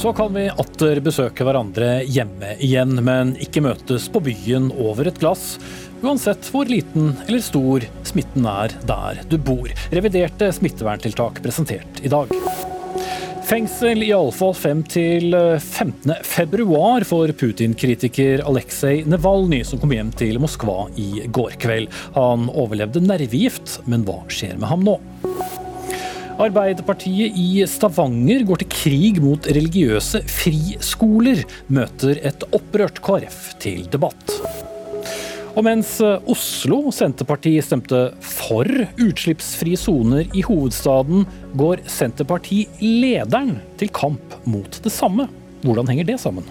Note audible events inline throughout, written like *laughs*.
Så kan vi atter besøke hverandre hjemme igjen, men ikke møtes på byen over et glass. Uansett hvor liten eller stor smitten er der du bor. Reviderte smitteverntiltak presentert i dag. Fengsel iallfall 5 til 15. februar for Putin-kritiker Aleksej Nevalny, som kom hjem til Moskva i går kveld. Han overlevde nervegift, men hva skjer med ham nå? Arbeiderpartiet i Stavanger går til krig mot religiøse friskoler, møter et opprørt KrF til debatt. Og mens Oslo Senterparti stemte for utslippsfrie soner i hovedstaden, går Senterparti-lederen til kamp mot det samme. Hvordan henger det sammen?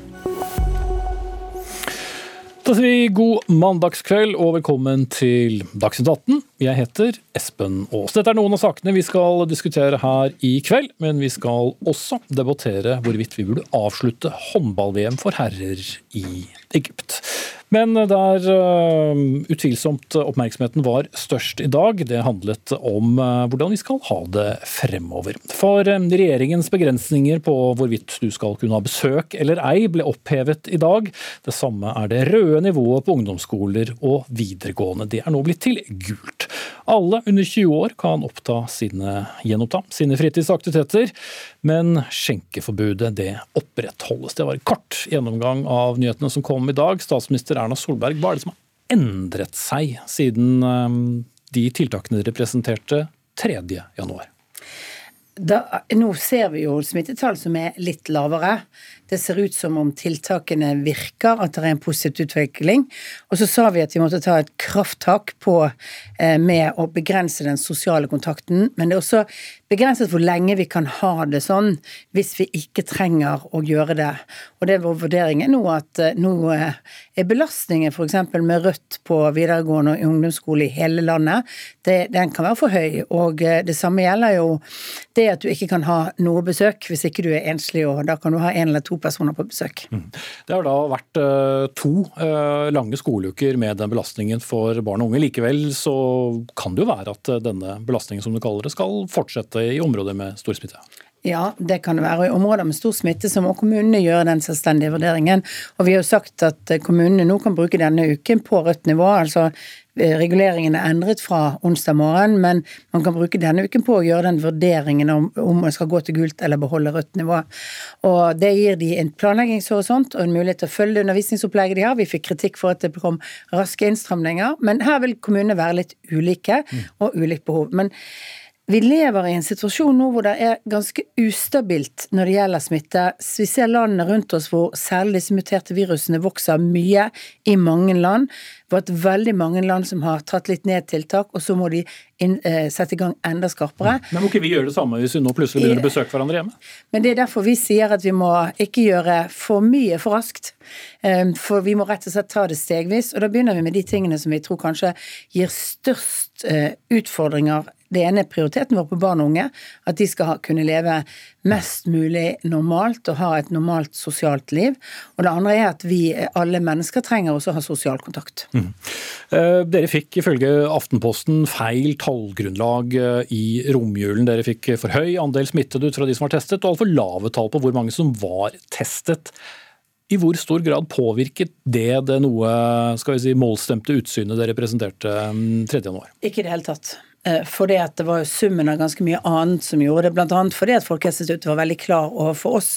Da sier vi god mandagskveld og velkommen til Dagsnytt 18. Jeg heter Espen Aas. Dette er noen av sakene vi skal diskutere her i kveld, men vi skal også debattere hvorvidt vi burde avslutte håndball-VM for herrer i Egypt. Men der uh, utvilsomt oppmerksomheten var størst i dag, det handlet om uh, hvordan vi skal ha det fremover. For uh, regjeringens begrensninger på hvorvidt du skal kunne ha besøk eller ei, ble opphevet i dag. Det samme er det røde nivået på ungdomsskoler og videregående. Det er nå blitt til gult. Alle under 20 år kan oppta sine, gjenoppta sine fritidsaktiviteter, men skjenkeforbudet det opprettholdes. Det var en kort gjennomgang av nyhetene som kom i dag. Statsminister Erna Solberg, hva er det som har endret seg siden um, de tiltakene dere presenterte 3. Da, nå ser vi jo smittetall som er litt lavere. Det ser ut som om tiltakene virker, at det er en positiv utvikling. Og så sa vi at vi måtte ta et krafttak på eh, med å begrense den sosiale kontakten. Men det er også begrenset hvor lenge vi kan ha det sånn hvis vi ikke trenger å gjøre det. Og det er vår vurdering nå at eh, nå eh, er belastningen f.eks. med rødt på videregående og ungdomsskole i hele landet, det, den kan være for høy. Og eh, det samme gjelder jo det at du ikke kan ha noe besøk hvis ikke du er enslig, og da kan du ha en eller to personer på besøk. Mm. Det har da vært uh, to uh, lange skoleuker med den belastningen for barn og unge. Likevel så kan det jo være at uh, denne belastningen som du kaller det, skal fortsette i områder med stor smitte? Ja, det kan det være. Og I områder med stor smitte så må kommunene gjøre den selvstendige vurderingen. Og Vi har jo sagt at kommunene nå kan bruke denne uken på rødt nivå. altså Reguleringen er endret fra onsdag morgen, men man kan bruke denne uken på å gjøre den vurderingen om, om man skal gå til gult eller beholde rødt nivå. Og Det gir de en planleggingshorisont og en mulighet til å følge undervisningsopplegget de har. Vi fikk kritikk for at det kom raske innstramninger, men her vil kommunene være litt ulike og ulikt behov. Men vi lever i en situasjon nå hvor det er ganske ustabilt når det gjelder smitte. Vi ser landene rundt oss hvor særlig disse muterte virusene vokser mye i mange land. Det har vært veldig mange land som har tatt litt ned tiltak, og så må de inn, eh, sette i gang enda skarpere. Men må ikke vi gjøre det samme hvis vi nå plutselig begynner å besøke hverandre hjemme? Men det er derfor vi sier at vi må ikke gjøre for mye for raskt. Um, for vi må rett og slett ta det stegvis. Og da begynner vi med de tingene som vi tror kanskje gir størst uh, utfordringer det ene er prioriteten vår på barn og unge. At de skal kunne leve mest mulig normalt og ha et normalt sosialt liv. Og det andre er at vi, alle mennesker, trenger også å ha sosial kontakt. Mm. Eh, dere fikk ifølge Aftenposten feil tallgrunnlag eh, i romjulen. Dere fikk for høy andel smittede ut fra de som var testet, og altfor lave tall på hvor mange som var testet. I hvor stor grad påvirket det det noe skal vi si, målstemte utsynet dere presenterte 3.1? Mm, Ikke i det hele tatt. Eh, fordi at det var jo summen av ganske mye annet som gjorde det, bl.a. fordi at Folkehelseinstituttet var veldig klar overfor oss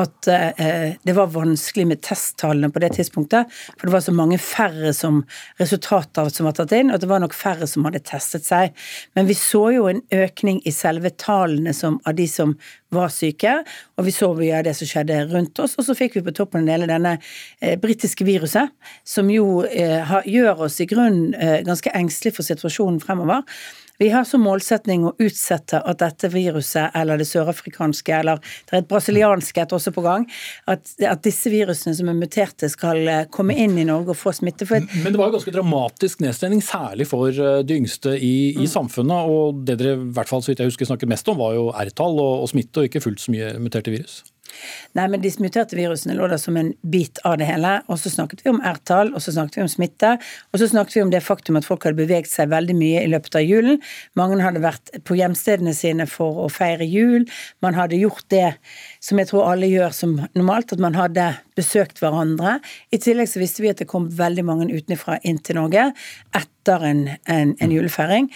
at eh, det var vanskelig med testtallene på det tidspunktet. For det var så mange færre som resultater som var tatt inn, og det var nok færre som hadde testet seg. Men vi så jo en økning i selve tallene som, av de som var syke, og vi så mye av det som skjedde rundt oss. Og så fikk vi på toppen en del av denne eh, britiske viruset, som jo eh, gjør oss i grunnen eh, ganske engstelige for situasjonen fremover. Vi har som målsetning å utsette at dette viruset, eller det sørafrikanske, eller det er et brasilianske et også på gang, at, at, disse virusene som er muterte, skal eh, komme inn i Norge og få smitte. For... Men det var jo ganske dramatisk nedstengning, særlig for eh, de yngste i, i mm. samfunnet. Og det dere i hvert fall så vidt jeg husker snakket mest om, var jo R-tall og, og smitte, og ikke fullt så mye muterte virus. Nei, men de muterte virusene lå der som en bit av det hele. Og så snakket vi om R-tall, og så snakket vi om smitte. Og så snakket vi om det faktum at folk hadde beveget seg veldig mye i løpet av julen. Mange hadde vært på hjemstedene sine for å feire jul. Man hadde gjort det som jeg tror alle gjør som normalt, at man hadde besøkt hverandre. I tillegg så visste vi at det kom veldig mange utenfra inn til Norge etter en, en, en julefeiring.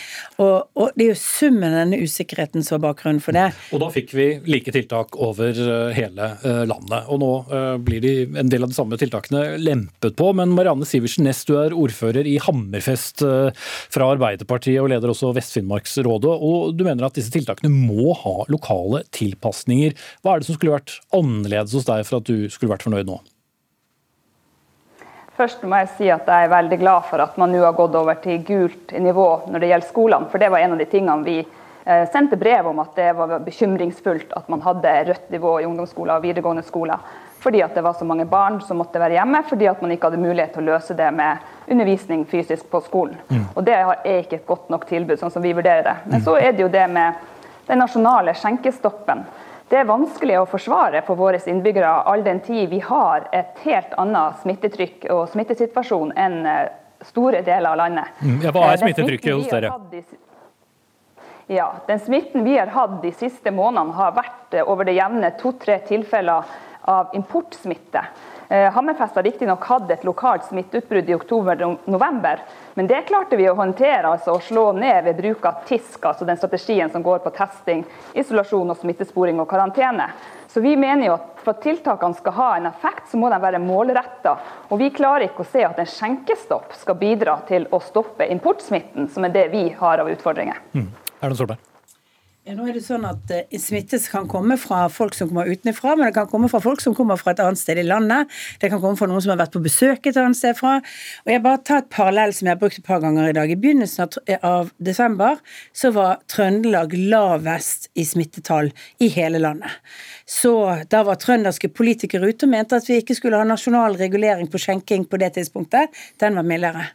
Og, og, det er jo summen av denne usikkerheten som er bakgrunnen for det. Og da fikk vi like tiltak over eh, hele eh, landet. Og nå uh, blir de en del av de samme tiltakene lempet på. Men Marianne Sivertsen Næss, du er ordfører i Hammerfest fra Arbeiderpartiet og leder også Vest-Finnmarksrådet. Og du mener at disse tiltakene må ha lokale tilpasninger. Hva er det som skulle vært annerledes hos deg for at du skulle vært fornøyd nå? Først må jeg si at jeg er veldig glad for at man nå har gått over til gult nivå når det gjelder skolene. For det var en av de tingene vi eh, sendte brev om at det var bekymringsfullt at man hadde rødt nivå i ungdomsskoler og videregående skoler. Fordi at det var så mange barn som måtte være hjemme, fordi at man ikke hadde mulighet til å løse det med undervisning fysisk på skolen. Mm. Og Det er ikke et godt nok tilbud, sånn som vi vurderer det. Men så er det jo det med den nasjonale skjenkestoppen. Det er vanskelig å forsvare for våre innbyggere all den tid vi har et helt annet smittetrykk og smittesituasjon enn eh, store deler av landet. Mm, ja, hva er eh, smittetrykket hos dere? Ja, Den smitten vi har hatt de siste månedene, har vært eh, over det jevne to-tre tilfeller av importsmitte. Eh, Hammerfest har riktignok hatt et lokalt smitteutbrudd i oktober-november, men det klarte vi å håndtere altså å slå ned ved bruk av TISK, altså den strategien som går på testing, isolasjon, og smittesporing og karantene. Så vi mener jo at For at tiltakene skal ha en effekt, så må de være målretta. Og vi klarer ikke å se at en skjenkestopp skal bidra til å stoppe importsmitten, som er det vi har av utfordringer. Mm. Erna Solberg. Ja, nå er det sånn at uh, Smitte kan komme fra folk som kommer utenfra, men det kan komme fra folk som kommer fra et annet sted i landet. Det kan komme fra noen som har vært på besøk et annet sted fra. Og jeg bare tar et parallell som jeg har brukt et par ganger i dag. I begynnelsen av, av desember så var Trøndelag lavest i smittetall i hele landet. Så da var trønderske politikere ute og mente at vi ikke skulle ha nasjonal regulering på skjenking på det tidspunktet. Den var mildere.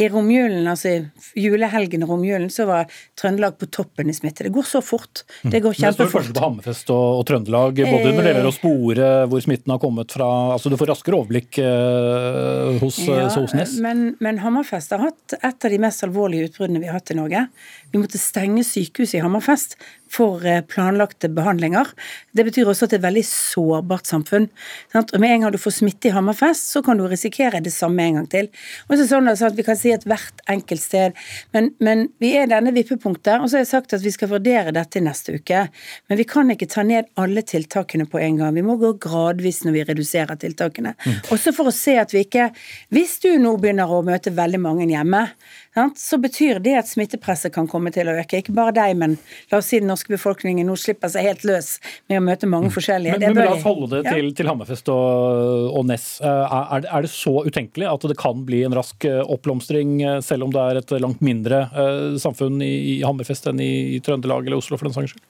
I romjulen, altså julehelgen og romjulen, så var Trøndelag på toppen i smitte. Det går så fort. Det går kjempefort. Det står forskjell på Hammerfest og, og, Trøndelag, både når det gjelder å spore hvor smitten har kommet fra. altså Du får raskere overblikk eh, hos ja, Sosnes. Men, men Hammerfest har hatt et av de mest alvorlige utbruddene vi har hatt i Norge. Vi måtte stenge sykehuset i Hammerfest for eh, planlagte behandlinger. Det betyr også at det er et veldig sårbart samfunn. Og Med en gang du får smitte i Hammerfest, så kan du risikere det samme en gang til. Og så sånn at Vi kan si at hvert enkelt sted men, men, vi er denne vippepunktet, og så har jeg sagt at vi skal vurdere dette neste uke. Men vi kan ikke ta ned alle tiltakene på en gang. Vi må gå gradvis når vi reduserer tiltakene. Mm. Også for å se at vi ikke Hvis du nå begynner å møte veldig mange hjemme, så betyr det at smittepresset kan komme til å øke. Ikke bare deg, men la oss si den norske befolkningen nå slipper seg helt løs med å møte mange mm. forskjellige. Men, men la oss holde det til, ja. til Hammerfest og, og Ness. Eh, er, er, det så utenkelig at det kan bli en rask eh, oppblomstring, eh, selv om det er et langt mindre samfunn i, i Hammerfest enn i, i Trøndelag eller Oslo, for den saks skyld?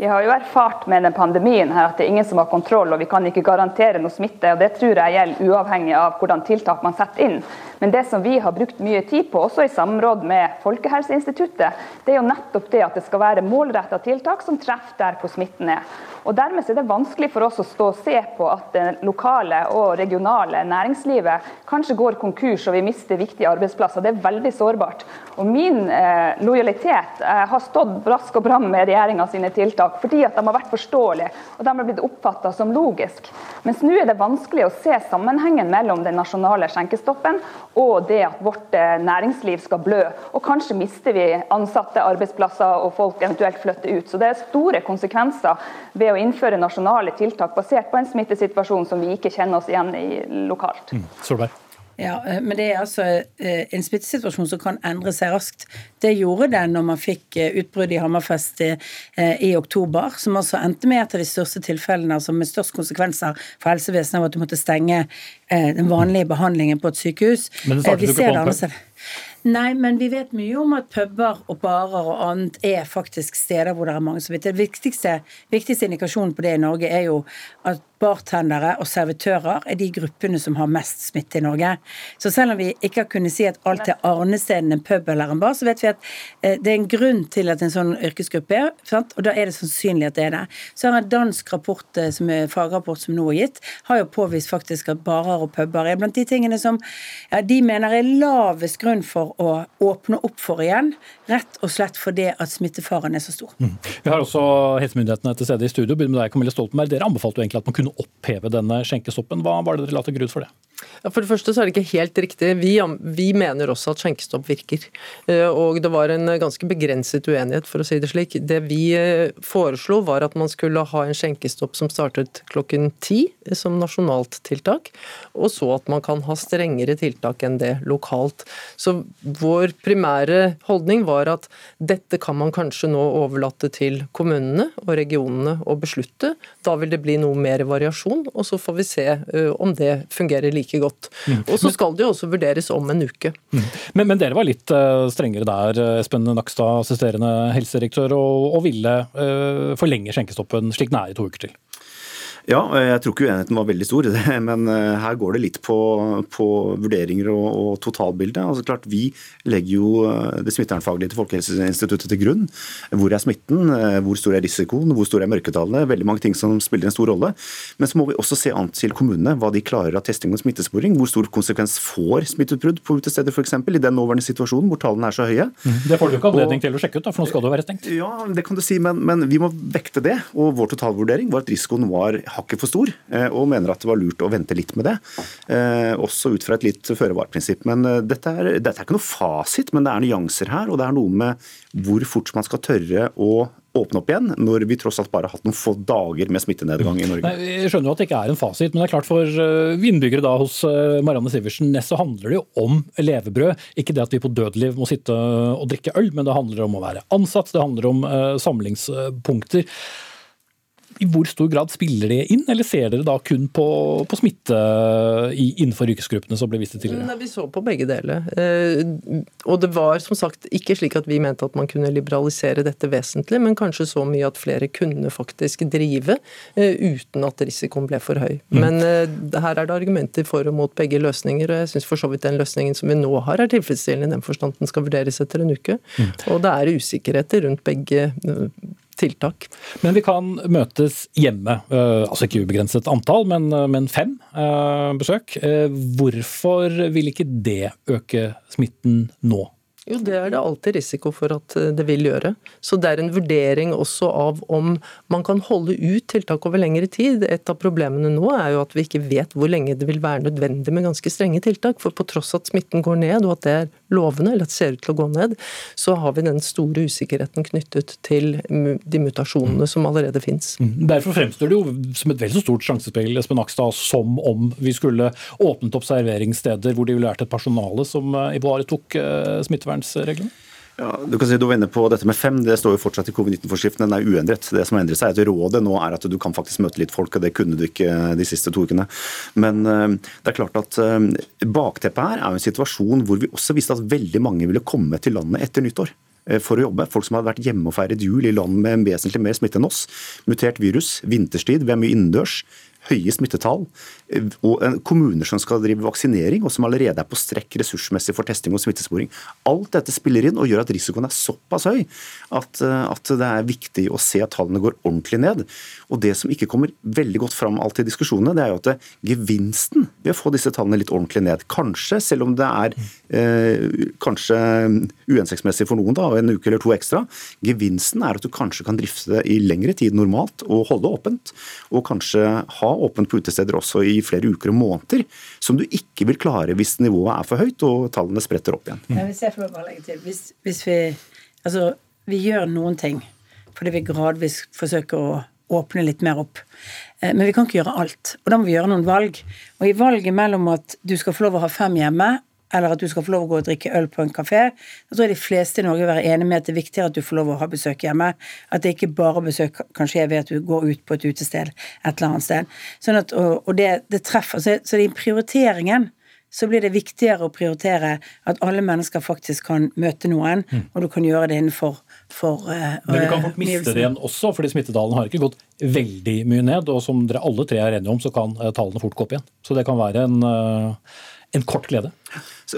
Vi har jo erfart med den pandemien her at det er ingen som har kontroll, og vi kan ikke garantere noe smitte. og Det tror jeg gjelder uavhengig av hvordan tiltak man setter inn. Men det som vi har brukt mye tid på, også i samråd med Folkehelseinstituttet, det er jo nettopp det at det skal være målretta tiltak som treffer der hvor smitten er. Og Dermed er det vanskelig for oss å stå og se på at det lokale og regionale næringslivet kanskje går konkurs og vi mister viktige arbeidsplasser. Det er veldig sårbart. Og Min eh, lojalitet eh, har stått brask og bram med regjeringa sine tiltak fordi at de har vært forståelige og de har blitt oppfatta som logisk. Mens nå er det vanskelig å se sammenhengen mellom den nasjonale skjenkestoppen og det at vårt eh, næringsliv skal blø. Og kanskje mister vi ansatte, arbeidsplasser og folk eventuelt flytter ut. Så det er store konsekvenser ved å innføre nasjonale tiltak basert på en smittesituasjon som vi ikke kjenner oss igjen i lokalt. Mm. Solberg. Ja, eh, men det er altså eh, en smittesituasjon som kan endre seg raskt. Det gjorde det når man fikk utbrudd utbruddet i Hammerfest i, i, oktober, som altså endte med et av de største tilfellene altså med størst konsekvenser for helsevesenet av at du måtte stenge den vanlige behandlingen på et sykehus. Men det startet ikke på Nei, men vi vet mye om at puber og barer og annet er faktisk steder hvor det er mange som vet. Det viktigste, viktigste indikasjonen på det i Norge er jo at bartendere og servitører er de gruppene som har mest smitte i Norge. Så selv om vi ikke har kunnet si at alt er arnesteden en pub eller en bar, så vet vi at eh, det er en grunn til at en sånn yrkesgruppe er, sant? og da er det sannsynlig at det er det. Så har en dansk rapport, eh, som er fagrapport som nå er gitt, har jo påvist faktisk at barer og puber er blant de tingene som ja, de mener er lavest grunn for å åpne opp for igjen, rett og slett fordi at smittefaren er så stor. Mm. Vi har også helsemyndighetene til stede i studio. Begynner med deg, Camilla Stoltenberg. Dere anbefalte jo egentlig at man kunne oppheve denne skjenkestoppen. Hva var det dere la til grunn for det? For det første så er det ikke helt riktig. Vi, vi, mener også at skjenkestopp virker. Eh, og det var en ganske begrenset uenighet, for å si det slik. Det vi eh, foreslo var at man skulle ha en skjenkestopp som startet klokken ti som nasjonalt tiltak, og så at man kan ha strengere tiltak enn det lokalt. Så vår primære holdning var at dette kan man kanskje nå overlate til kommunene og regionene å beslutte. Da vil det bli noe mer variasjon, og så får vi se om det fungerer like godt. Mm. Og så skal det jo også vurderes om en uke. Mm. Men, men, dere var litt uh, strengere der, eh, Espen Nakstad, assisterende helsedirektør, og, og ville uh, forlenge skjenkestoppen slik den er i to uker til? Ja, jeg tror ikke uenigheten var veldig stor, *laughs* men eh, her går det litt på, på vurderinger og, og totalbildet. Altså klart, Vi legger jo eh, det smittevernfaglige til Folkehelseinstituttet til grunn. Hvor er smitten, eh, hvor stor er risikoen, hvor store er mørketallene? Veldig mange ting som spiller en stor rolle. Men så må vi også se an til kommunene, hva de klarer av testing og smittesporing. Hvor stor konsekvens får smitteutbrudd på utesteder f.eks. i den nåværende situasjonen hvor tallene er så høye. Mm. Det får du ikke anledning til å sjekke ut, da, for nå skal det være stengt. Ja, det kan du si, men, men vi må vekte det. Og vår totalvurdering var at risikoen var hakket for stor, eh, og mener at det var lurt å vente litt med det. Eh, også ut fra et litt føre-var-prinsipp. Men eh, dette er, dette er ikke noe fasit, men det er nyanser her. Og det er noe med hvor fort man skal tørre å åpne opp igjen, når vi tross alt bare har hatt noen få dager med smittenedgang i Norge. Nei, jeg skjønner jo at det ikke er en fasit, men det er klart for innbyggere da hos Marianne Sivertsen Næss så handler det jo om levebrød. Ikke det at vi på dødeliv må sitte og drikke øl, men det handler om å være ansatt, det handler om samlingspunkter. I hvor stor grad spiller det inn, eller ser dere da kun på, på smitte i, innenfor yrkesgruppene som ble vist til tidligere? Nei, vi så på begge deler. Eh, og det var som sagt ikke slik at vi mente at man kunne liberalisere dette vesentlig, men kanskje så mye at flere kunne faktisk drive eh, uten at risikoen ble for høy. Mm. Men eh, her er det argumenter for og mot begge løsninger, og jeg syns for så vidt den løsningen som vi nå har er tilfredsstillende i den forstand den skal vurderes etter en uke. Mm. Og det er usikkerheter rundt begge tiltak. Men vi kan møtes hjemme, eh, altså ikke ubegrenset antall, men, eh, men fem eh, besøk. Hvorfor vil ikke det øke smitten nå? Jo, det er det alltid risiko for at det vil gjøre. Så det er en vurdering også av om man kan holde ut tiltak over lengre tid. Et av problemene nå er jo at vi ikke vet hvor lenge det vil være nødvendig med ganske strenge tiltak. For på tross at smitten går ned, og at det er lovende, eller at det ser ut til å gå ned, så har vi den store usikkerheten knyttet til de mutasjonene som allerede finnes. Mm. Derfor fremstår det jo som et vel så stort sjansespill Espen Akstad, som om vi skulle åpnet opp serveringssteder hvor det ville vært et personale som i ivaretok tok smittevern smittevernreglene? Ja, du kan si du var inne på dette med fem. Det står jo fortsatt i covid-19-forskriften. Den er uendret. Det som har endret seg, er at rådet nå er at du kan faktisk møte litt folk, og det kunne du ikke de siste to ukene. Men uh, det er klart at uh, bakteppet her er jo en situasjon hvor vi også visste at veldig mange ville komme til landet etter nyttår eh, for å jobbe. Folk som hadde vært hjemme og feiret jul i land med vesentlig mer smitte enn oss. Mutert virus, vinterstid, vi er mye innendørs høye smittetall, og kommuner som skal drive vaksinering, og som allerede er på strekk ressursmessig for testing og smittesporing. Alt dette spiller inn og gjør at risikoen er såpass høy at, eh, at det er viktig å se at tallene går ordentlig ned. Og Det som ikke kommer veldig godt fram alltid i diskusjonene, det er jo at gevinsten ved å få disse tallene litt ordentlig ned, kanskje, selv om det er eh, kanskje uhensiktsmessig for noen, da, en uke eller to ekstra, gevinsten er at du kanskje kan drifte det i lengre tid normalt og holde åpent, og kanskje ha åpent på utesteder også i flere uker og måneder, som du ikke vil klare hvis nivået er for høyt og tallene spretter opp igjen. Ja, hvis jeg får bare legge til, hvis, hvis vi, altså, vi gjør noen ting fordi vi gradvis forsøker å åpne litt mer opp. Eh, men vi kan ikke gjøre alt. Og da må vi gjøre noen valg. Og i valget mellom at du skal få lov å ha fem hjemme, eller at du skal få lov å gå og drikke øl på en kafé. Da tror jeg de fleste i Norge vil være enig med at det er viktigere at du får lov å ha besøk hjemme. At det ikke bare besøk kan skje ved at du går ut på et utested et eller annet sted. Sånn at, og, og det, det, treffer. Så, er prioriteringen så blir det viktigere å prioritere at alle mennesker faktisk kan møte noen, mm. og du kan gjøre det innenfor for, uh, Men du kan fort miste det igjen også, fordi smittetallene har ikke gått veldig mye ned. Og som dere alle tre er enige om, så kan uh, tallene fort gå opp igjen. Så det kan være en, en kort glede.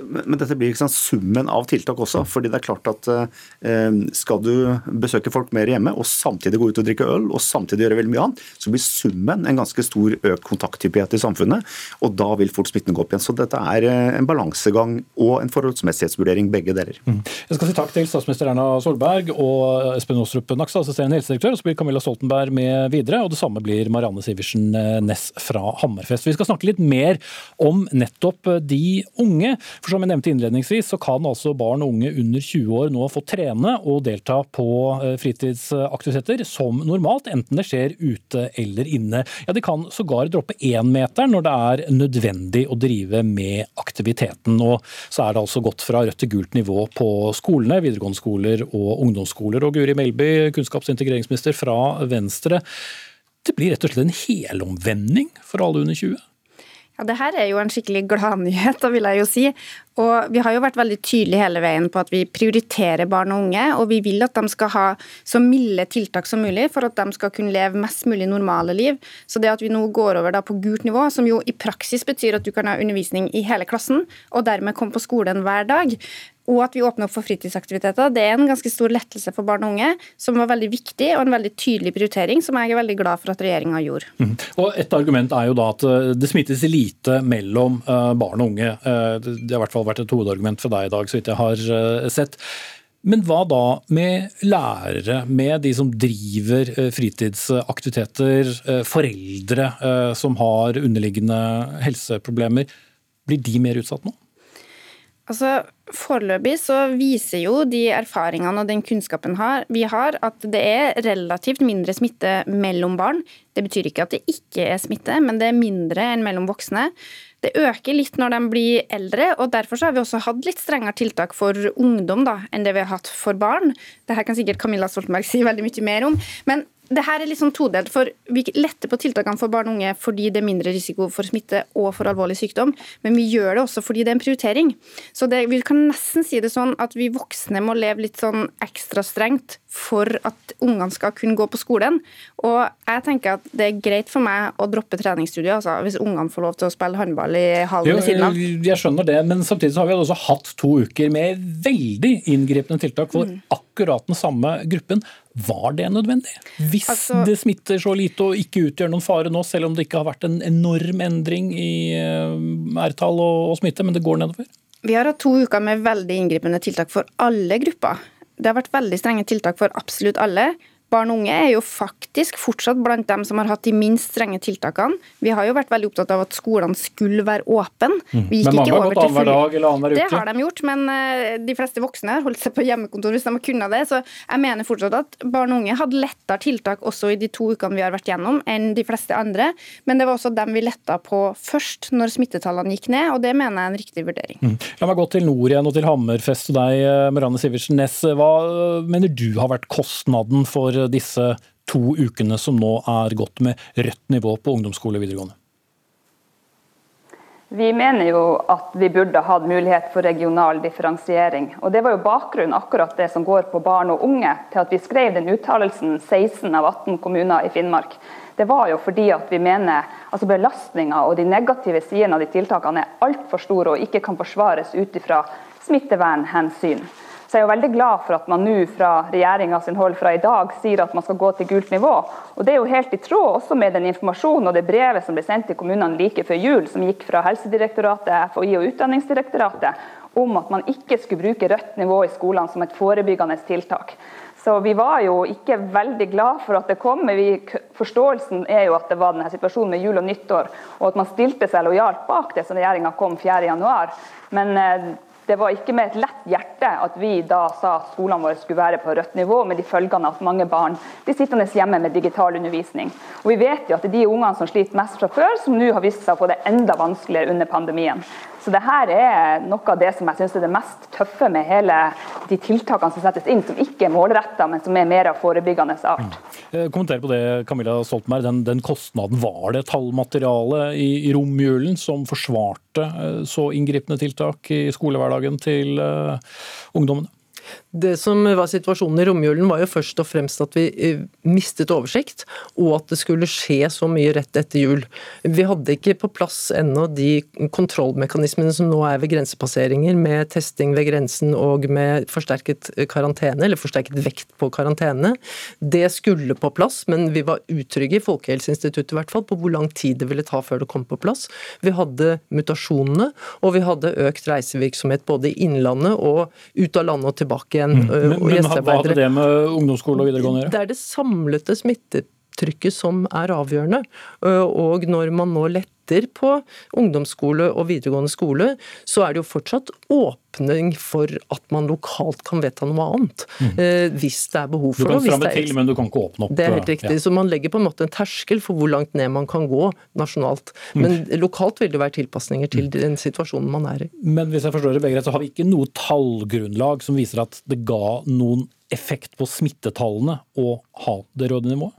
Men dette blir liksom summen av tiltak også. fordi det er klart at eh, Skal du besøke folk mer hjemme og samtidig gå ut og drikke øl og samtidig gjøre veldig mye annet, så blir summen en ganske stor økt kontakthyppighet i samfunnet. Og da vil fort smitten gå opp igjen. Så dette er eh, en balansegang og en forholdsmessighetsvurdering, begge deler. Mm. Jeg skal si takk til statsminister Erna Solberg og Espen Astrup Nakstad, assisterende helsedirektør. Og så blir Camilla Stoltenberg med videre, og det samme blir Marianne Sivertsen eh, Næss fra Hammerfest. Vi skal snakke litt mer om nettopp de unge. For som jeg nevnte innledningsvis, så kan altså barn og unge under 20 år nå få trene og delta på eh, fritidsaktiviteter som normalt, enten det skjer ute eller inne. Ja, De kan sågar droppe énmeteren når det er nødvendig å drive med aktiviteten. Og så er det altså gått fra rødt til gult nivå på skolene, videregående skoler og ungdomsskoler. Og Guri Melby, kunnskaps- og integreringsminister fra Venstre. Det blir rett og slett en helomvending for alle under 20? Ja, det her er jo en skikkelig gladnyhet, vil jeg jo si. Og vi har jo vært veldig tydelige hele veien på at vi prioriterer barn og unge, og vi vil at de skal ha så milde tiltak som mulig for at de skal kunne leve mest mulig normale liv. Så det at vi nå går over på gult nivå, som jo i praksis betyr at du kan ha undervisning i hele klassen, og dermed komme på skolen hver dag, og at vi åpner opp for fritidsaktiviteter, det er en ganske stor lettelse for barn og unge, som var veldig viktig og en veldig tydelig prioritering, som jeg er veldig glad for at regjeringa gjorde. Mm. Og Et argument er jo da at eh, det smittes lite mellom eh, barn og unge. Eh, det har i hvert fall vært et hovedargument for deg i dag, så vidt jeg har sett. Men hva da med lærere, med de som driver fritidsaktiviteter, foreldre som har underliggende helseproblemer. Blir de mer utsatt nå? Altså, Foreløpig så viser jo de erfaringene og den kunnskapen vi har, at det er relativt mindre smitte mellom barn. Det betyr ikke at det ikke er smitte, men det er mindre enn mellom voksne. Det øker litt når de blir eldre, og derfor har vi også hatt litt strengere tiltak for ungdom da, enn det vi har hatt for barn. Dette kan sikkert Camilla Stoltenberg *laughs* si veldig mye mer om. men det her er litt sånn todelt, for Vi letter på tiltakene for barn og unge fordi det er mindre risiko for smitte og for alvorlig sykdom, men vi gjør det også fordi det er en prioritering. Så det, Vi kan nesten si det sånn at vi voksne må leve litt sånn ekstra strengt for at ungene skal kunne gå på skolen. Og jeg tenker at det er greit for meg å droppe treningsstudier altså, hvis ungene får lov til å spille håndball i hallen ved siden av. Jeg skjønner det, men samtidig så har vi også hatt to uker med veldig inngripende tiltak for mm. akkurat den samme gruppen. Var det nødvendig? Hvis altså, det smitter så lite og ikke utgjør noen fare nå, selv om det ikke har vært en enorm endring i eh, R-tall og, og smitte, men det går nedover? Vi har hatt to uker med veldig inngripende tiltak for alle grupper. Det har vært veldig strenge tiltak for absolutt alle. Barn og unge er jo faktisk fortsatt blant dem som har hatt de minst strenge tiltakene. Vi har jo vært veldig opptatt av at skolene skulle være åpne. Mm. Men mange har gått annenhver dag eller annenhver uke? Det har de gjort, men uh, de fleste voksne har holdt seg på hjemmekontor hvis de har kunnet det. Så jeg mener fortsatt at barn og unge hadde lettere tiltak også i de to ukene vi har vært gjennom, enn de fleste andre. Men det var også dem vi letta på først, når smittetallene gikk ned, og det mener jeg er en riktig vurdering. Mm. La meg gå til nord igjen og til Hammerfest og deg, eh, Marianne Sivertsen Næss. Hva mener du har vært kostnaden for disse to ukene som nå er gått med rødt nivå på ungdomsskole og videregående? Vi mener jo at vi burde hatt mulighet for regional differensiering. Og Det var jo bakgrunnen akkurat det som går på barn og unge, til at vi skrev den uttalelsen 16 av 18 kommuner i Finnmark. Det var jo fordi at vi mener altså belastninga og de negative sidene av de tiltakene er altfor store og ikke kan forsvares ut ifra smittevernhensyn. Så jeg er jo veldig glad for at man nå fra regjeringa sin hold fra i dag sier at man skal gå til gult nivå. Og Det er jo helt i tråd også med den informasjonen og det brevet som ble sendt til kommunene like før jul, som gikk fra Helsedirektoratet, FHI og Utdanningsdirektoratet, om at man ikke skulle bruke rødt nivå i skolene som et forebyggende tiltak. Så vi var jo ikke veldig glad for at det kom, men vi, forståelsen er jo at det var denne situasjonen med jul og nyttår, og at man stilte seg lojalt bak det som regjeringa kom 4.1. Men eh, det var ikke med et lett hjerte at vi da sa at skolene våre skulle være på rødt nivå, med de følgene at mange barn blir sittende hjemme med digital undervisning. Og Vi vet jo at det er de ungene som sliter mest fra før, som nå har vist seg å få det enda vanskeligere under pandemien. Så det her er noe av det som jeg synes er det mest tøffe med hele de tiltakene som settes inn, som ikke er målretta, men som er mer av forebyggende art. Eh, Kommenter på det, Camilla Stoltenberg. Den, den kostnaden, var det tallmateriale i, i romjulen som forsvarte eh, så inngripende tiltak i skolehverdagen til uh, ungdommene? Det som var situasjonen i romjulen, var jo først og fremst at vi eh, mistet oversikt, og at det skulle skje så mye rett etter jul. Vi hadde ikke på plass ennå de kontrollmekanismene som nå er ved grensepasseringer, med testing ved grensen og med forsterket karantene, eller forsterket vekt på karantene. Det skulle på plass, men vi var utrygge i Folkehelseinstituttet i hvert fall på hvor lang tid det ville ta før det kom på plass. Vi hadde mutasjonene, og vi hadde økt reisevirksomhet både i innlandet og ut av landet og tilbake igjen. Mm. øh, Men, men hva hadde det med ungdomsskole og videregående å gjøre? Det er det samlete smittetrykket som er avgjørende. Øh, Og når man nå letter på ungdomsskole og videregående skole, så er det jo fortsatt åpning for at man lokalt kan vedta noe annet. eh, Hvis det er behov Mm. For det. Du kan stramme til, men du kan ikke åpne opp. det er helt riktig. riktig. Så man legger på en måte en terskel for hvor langt ned man kan gå nasjonalt. Men lokalt vil det være tilpasninger til den situasjonen man er i. Men hvis jeg forstår det begge så har vi ikke noe tallgrunnlag som viser at det ga noen effekt på smittetallene å ha det røde nivået?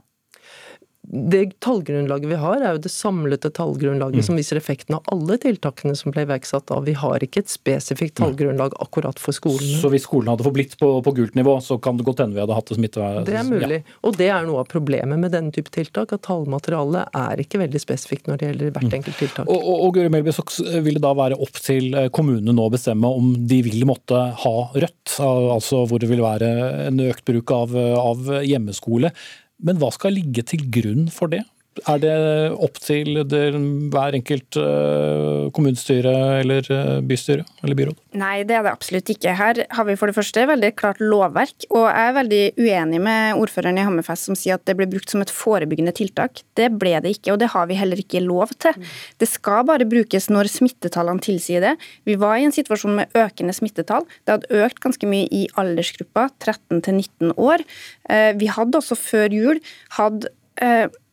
Det tallgrunnlaget vi har, er jo det samlete tallgrunnlaget Mm. som viser effekten av alle tiltakene som ble iverksatt da. Vi har ikke et spesifikt tallgrunnlag akkurat for skolen. Så hvis skolen hadde forblitt på, på gult nivå, så kan det godt hende vi hadde hatt det smittevern... Det er mulig. Og det er noe av problemet med denne type tiltak, at tallmaterialet er ikke veldig spesifikt når det gjelder hvert enkelt tiltak. Og, og, og Guri Melby, så vil det da være opp til eh, kommunene nå å bestemme om de vil måtte ha rødt, altså hvor det vil være en økt bruk av, av hjemmeskole. Men hva skal ligge til grunn for det? Er det opp til hver enkelt eh, kommunestyre eller eh, bystyre eller byråd? Nei, det er det absolutt ikke. Her har vi for det første veldig klart lovverk, og jeg er veldig uenig med ordføreren i Hammerfest som sier at det ble brukt som et forebyggende tiltak. Det ble det ikke, og det har vi heller ikke lov til. Det skal bare brukes når smittetallene tilsier det. Vi var i en situasjon med økende smittetall. Det hadde økt ganske mye i aldersgruppa 13 til 19 år. Eh, Vi hadde også før jul hatt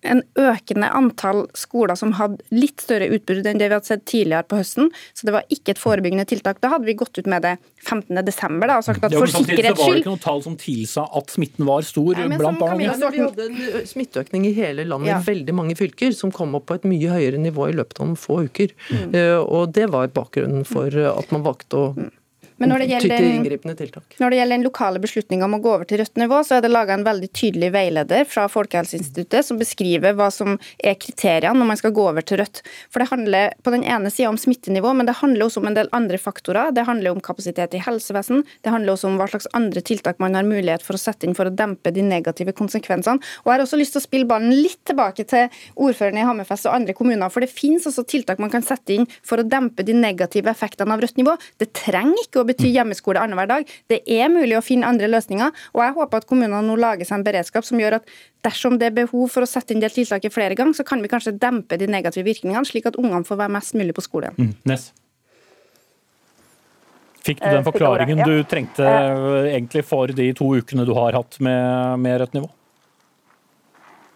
en økende antall skoler som hadde litt større utbrudd enn det vi hadde sett tidligere på høsten. Så det var ikke et forebyggende tiltak. Da hadde vi gått ut med det 15.12. og sagt at Ja, for sikkerhets var det skyld ikke noen tall som tilsa at smitten var stor Nei, blant som barn og unge. vi hadde en ø, smitteøkning i hele landet, Ja. i veldig mange fylker, som kom opp på et mye høyere nivå i løpet av noen få uker. Eh, Og det var bakgrunnen for at man valgte å Men når det gjelder. Når det gjelder den lokale beslutninga om å gå over til rødt nivå, så er det laga en veldig tydelig veileder fra Folkehelseinstituttet som beskriver hva som er kriteriene når man skal gå over til rødt. For det handler på den ene sida om smittenivå, men det handler også om en del andre faktorer. Det handler om kapasitet i helsevesen, det handler også om hva slags andre tiltak man har mulighet for å sette inn for å dempe de negative konsekvensene. Og jeg har også lyst til å spille ballen litt tilbake til ordføreren i Hammerfest og andre kommuner, for det finnes også tiltak man kan sette inn for å dempe de negative effektene av rødt nivå. Det trenger ikke å bety hjemmeskole annenhver dag. Det er mulig å finne andre løsninger, og jeg håper at kommunene nå lager seg en beredskap som gjør at dersom det er behov for å sette inn det tiltaket flere ganger, så kan vi kanskje dempe de negative virkningene, slik at ungene får være mest mulig på skolen. Mm. Ness. Fikk du Eh, den forklaringen du trengte eh, egentlig for de to ukene du har hatt med, med rødt nivå?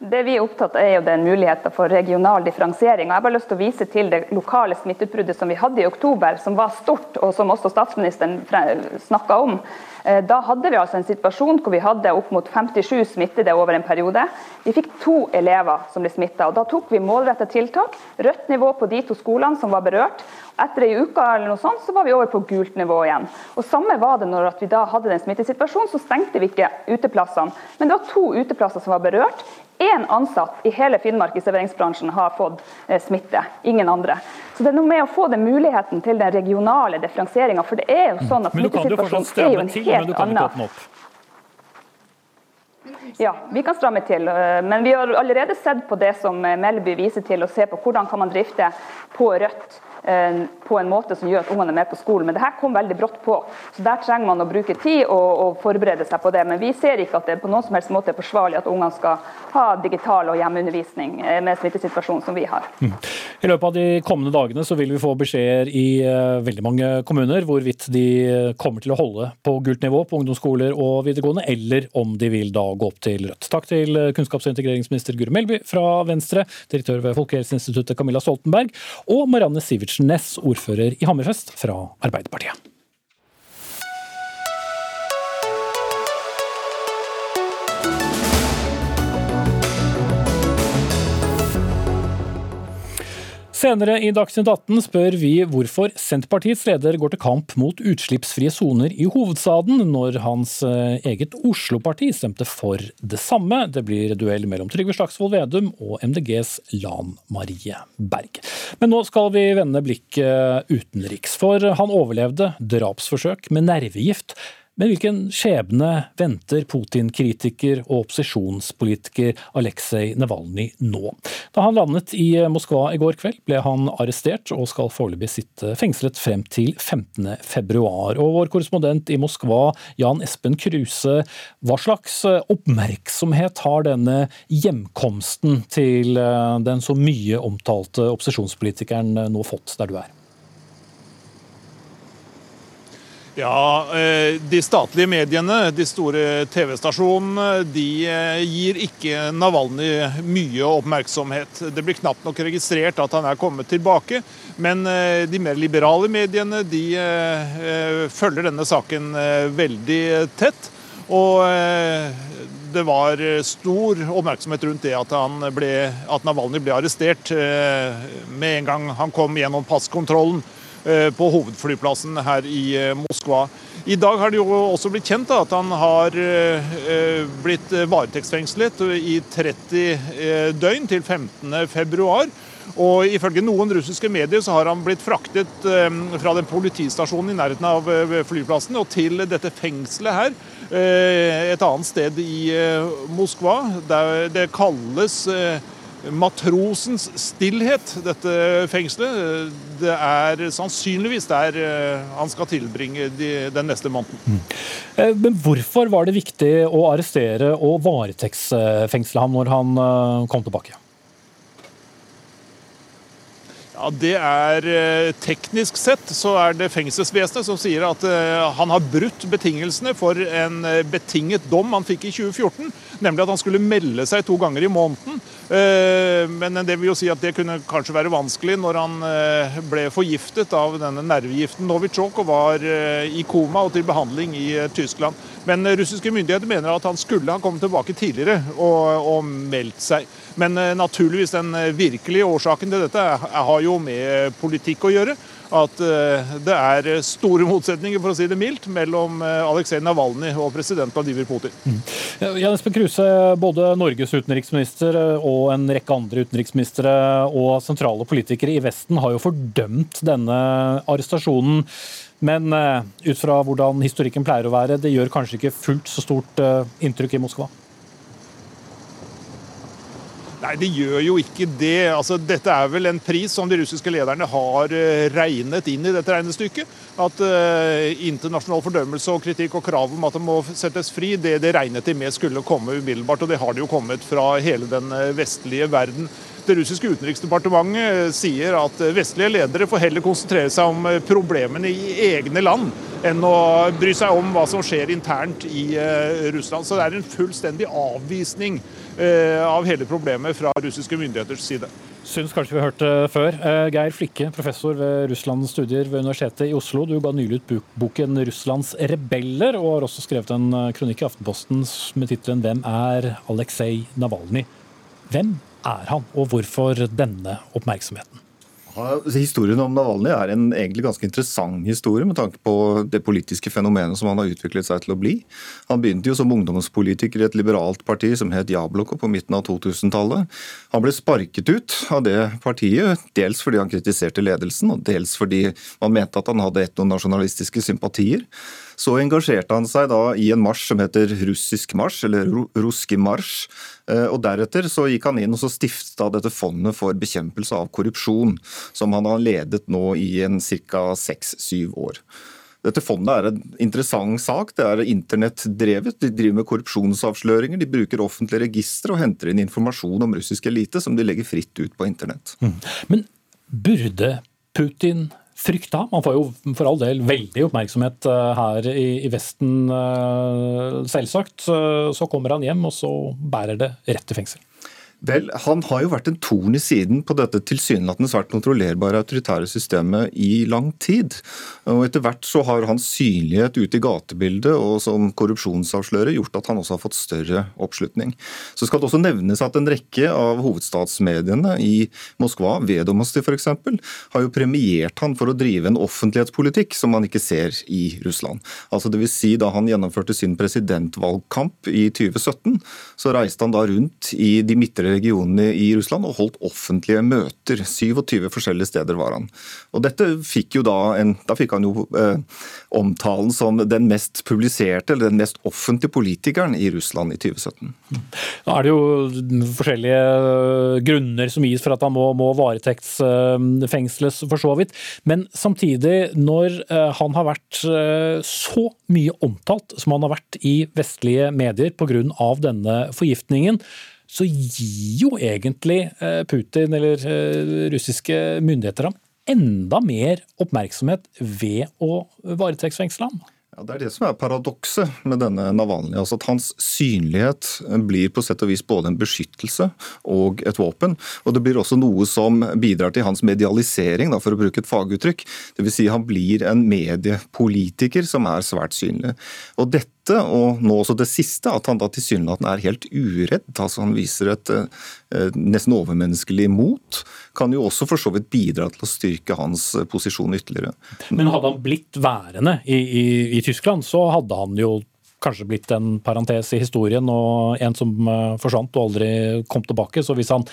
Det vi er opptatt av er jo den muligheten for regional differensiering. Og Jeg har bare lyst til å vise til det lokale smitteutbruddet som vi hadde i oktober, som var stort, og som også statsministeren snakka om. Eh, Da hadde vi altså en situasjon hvor vi hadde opp mot 57 smittede over en periode. Vi fikk to elever som ble smitta. Da tok vi målretta tiltak. Rødt nivå på de to skolene som var berørt. Etter ei uke eller noe sånt, så var vi over på gult nivå igjen. Og Samme var det når vi da hadde den smittesituasjonen, så stengte vi ikke uteplassene. Men det var to uteplasser som var berørt. Én ansatt i hele Finnmark i serveringsbransjen har fått eh, smitte, ingen andre. Så det er noe med å få den muligheten til den regionale differensieringa. For det er jo sånn at smittesituasjonen er jo en helt annen. Ja, vi kan stramme til. øh, Men vi har allerede sett på det som øh, Melby viser til, og se på hvordan kan man drifte på rødt på en måte som gjør at ungene er med på skolen. Men det her kom veldig brått på, så der trenger man å bruke tid og, og forberede seg på det. Men vi ser ikke at det på noen som helst måte er forsvarlig at ungene skal ha digital og hjemmeundervisning øh, med smittesituasjonen som vi har. I løpet av de kommende dagene så vil vi få beskjeder i eh, veldig mange kommuner hvorvidt de eh, kommer til å holde på gult nivå på ungdomsskoler og videregående, eller om de vil da gå opp til rødt. Takk til eh, kunnskaps- og integreringsminister Guri Melby fra Venstre, direktør ved Folkehelseinstituttet Camilla Stoltenberg, og Marianne Sivertsen Næss, ordfører i Hammerfest fra Arbeiderpartiet. Senere i Dagsnytt 18 spør vi hvorfor Senterpartiets leder går til kamp mot utslippsfrie soner i hovedstaden, når hans eh, eget Oslo-parti stemte for det samme. Det blir duell mellom Trygve Slagsvold Vedum og MDGs Lan Marie Berg. Men nå skal vi vende blikket utenriks, for han overlevde drapsforsøk med nervegift men hvilken skjebne venter Putin-kritiker og opposisjonspolitiker Aleksej Navalnyj nå? Da han landet i Moskva i går kveld, ble han arrestert og skal foreløpig sitte fengslet frem til 15.2. Og vår korrespondent i Moskva, Jan Espen Kruse, hva slags oppmerksomhet har denne hjemkomsten til den så mye omtalte opposisjonspolitikeren nå fått der du er? Ja, eh, De statlige mediene, de store TV-stasjonene, de eh, gir ikke Navalny mye oppmerksomhet. Det blir knapt nok registrert at han er kommet tilbake. Men eh, de mer liberale mediene de følger denne saken veldig tett. Og det var stor oppmerksomhet rundt det at, ble, at Navalny ble arrestert med en gang han kom gjennom passkontrollen. Eh, på hovedflyplassen her i eh, Moskva. I dag har det jo også blitt kjent at han har eh, blitt varetektsfengslet i 30 døgn til 15.2. Og ifølge noen russiske medier så har han blitt fraktet fra den politistasjonen i nærheten av flyplassen og til dette fengselet her, et annet sted i Moskva. Det kalles matrosens stillhet, dette fengselet. Det er sannsynligvis der eh, han skal tilbringe de, den neste måneden. Mm. Eh, men hvorfor var det viktig å arrestere og varetektsfengsle ham når han eh, kom tilbake? Ja, Det er Teknisk sett så er det fengselsvesenet som sier at han har brutt betingelsene for en betinget dom han fikk i 2014, nemlig at han skulle melde seg to ganger i måneden Eh, men det vil jo si at det kunne kanskje være vanskelig når han eh, ble forgiftet av denne nervegiften Novichok og var eh, i koma og til behandling i Tyskland. Men russiske myndigheter mener at han skulle ha kommet tilbake tidligere og, og meldt seg. Men naturligvis den virkelige årsaken til dette har jo med politikk å gjøre at eh, det er store motsetninger for å si det mildt, mellom eh, Aleksej Navalny og president Vladimir Putin. Mm. Jan Espen Kruse, både Norges utenriksminister og en rekke andre utenriksministre og sentrale politikere i Vesten har jo fordømt denne arrestasjonen. Men eh, ut fra hvordan historikken pleier å være, det gjør kanskje ikke fullt så stort inntrykk i Moskva? Nei, det gjør jo ikke det. Altså, dette er vel en pris som de russiske lederne har eh, regnet inn i dette regnestykket. At uh, internasjonal fordømmelse og kritikk og krav om at det må settes fri, det, det regnet de med skulle komme umiddelbart. Og det har det jo kommet fra hele den eh, vestlige verden. Det russiske utenriksdepartementet sier at vestlige ledere får heller konsentrere seg om problemene i egne land enn å bry seg om hva som skjer internt i Russland. Så det er en fullstendig avvisning av hele problemet fra russiske myndigheters side. Syns kanskje vi har hørt det før. Eh, Geir Flikke, professor ved Russlands studier ved Universitetet i Oslo. Du ga nylig ut boken 'Russlands rebeller', og har også skrevet en eh, kronikk i Aftenposten med tittelen 'Hvem er Aleksej Navalnyj'? Hvem er han, og hvorfor denne oppmerksomheten? Historien om Navalny er en egentlig ganske interessant historie med tanke på det politiske fenomenet som han har utviklet seg til å bli. Han begynte jo som ungdomspolitiker i et liberalt parti som het Jabloko på midten av 2000-tallet. Han ble sparket ut av det partiet, dels fordi han kritiserte ledelsen, og dels fordi man mente at han hadde etnonasjonalistiske sympatier. Så engasjerte han seg da i en marsj som heter russisk marsj, eller ruski marsj. Eh, og Deretter så gikk han inn og så stifta dette fondet for bekjempelse av korrupsjon, som han har ledet nå i en ca. seks-syv år. Dette fondet er en interessant sak. Det er internettdrevet. De driver med korrupsjonsavsløringer. De bruker offentlige registre og henter inn informasjon om russisk elite som de legger fritt ut på internett. Mm. Men burde Putin frykta. Man får jo for all del veldig oppmerksomhet eh, her i, Vesten, eh, selvsagt. Så kommer han hjem, og så bærer det rett til fengsel. Vel, Han har jo vært en torn i siden på dette tilsynelatende svært kontrollerbare autoritære systemet i lang tid. Og Etter hvert så har hans synlighet ute i gatebildet og som korrupsjonsavslører gjort at han også har fått større oppslutning. Så skal det også nevnes at en rekke av hovedstatsmediene i Moskva, Vedomosti f.eks., har jo premiert han for å drive en offentlighetspolitikk som man ikke ser i Russland. Altså det vil si Da han gjennomførte sin presidentvalgkamp i 2017, så reiste han da rundt i de midtre regionene i Russland og holdt offentlige møter. 27 forskjellige steder var han. Og dette fikk jo Da en, da fikk han jo eh, omtalen som den mest publiserte eller den mest offentlige politikeren i Russland i 2017. Nå er det jo forskjellige eh, grunner som gis for at han må, må varetektsfengsles, for så vidt. Men samtidig, når eh, han har vært eh, så mye omtalt som han har vært i vestlige medier pga. denne forgiftningen, så gir jo egentlig eh, Putin eller eh, russiske myndigheter ham enda mer oppmerksomhet ved å varetektsfengsle ham. Ja, Det er det som er paradokset med denne Navalnyj. Altså at hans synlighet blir på sett og vis både en beskyttelse og et våpen. Og det blir også noe som bidrar til hans medialisering, da, for å bruke et faguttrykk. Dvs. Si han blir en mediepolitiker som er svært synlig. Og dette og nå også det siste, at han da tilsynelatende er helt uredd. altså Han viser et eh, nesten overmenneskelig mot. Kan jo også for så vidt bidra til å styrke hans posisjon ytterligere. Men hadde han blitt værende i, i, i Tyskland, så hadde han jo kanskje blitt en parentes i historien og en som eh, forsvant og aldri kom tilbake. Så hvis han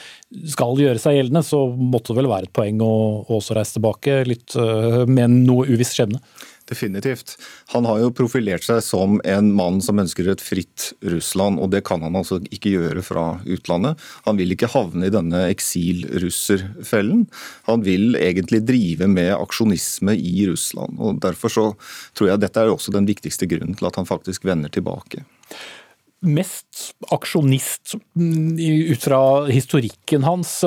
skal gjøre seg gjeldende, så måtte det vel være et poeng å også reise tilbake litt eh, med noe uviss skjebne. Definitivt. Han har jo profilert seg som en mann som ønsker et fritt Russland, og det kan han altså ikke gjøre fra utlandet. Han vil ikke havne i denne eksilrusserfellen. Han vil egentlig drive med aksjonisme i Russland. og Derfor så tror jeg dette er også den viktigste grunnen til at han faktisk vender tilbake mest aksjonist mm, ut fra historikken hans.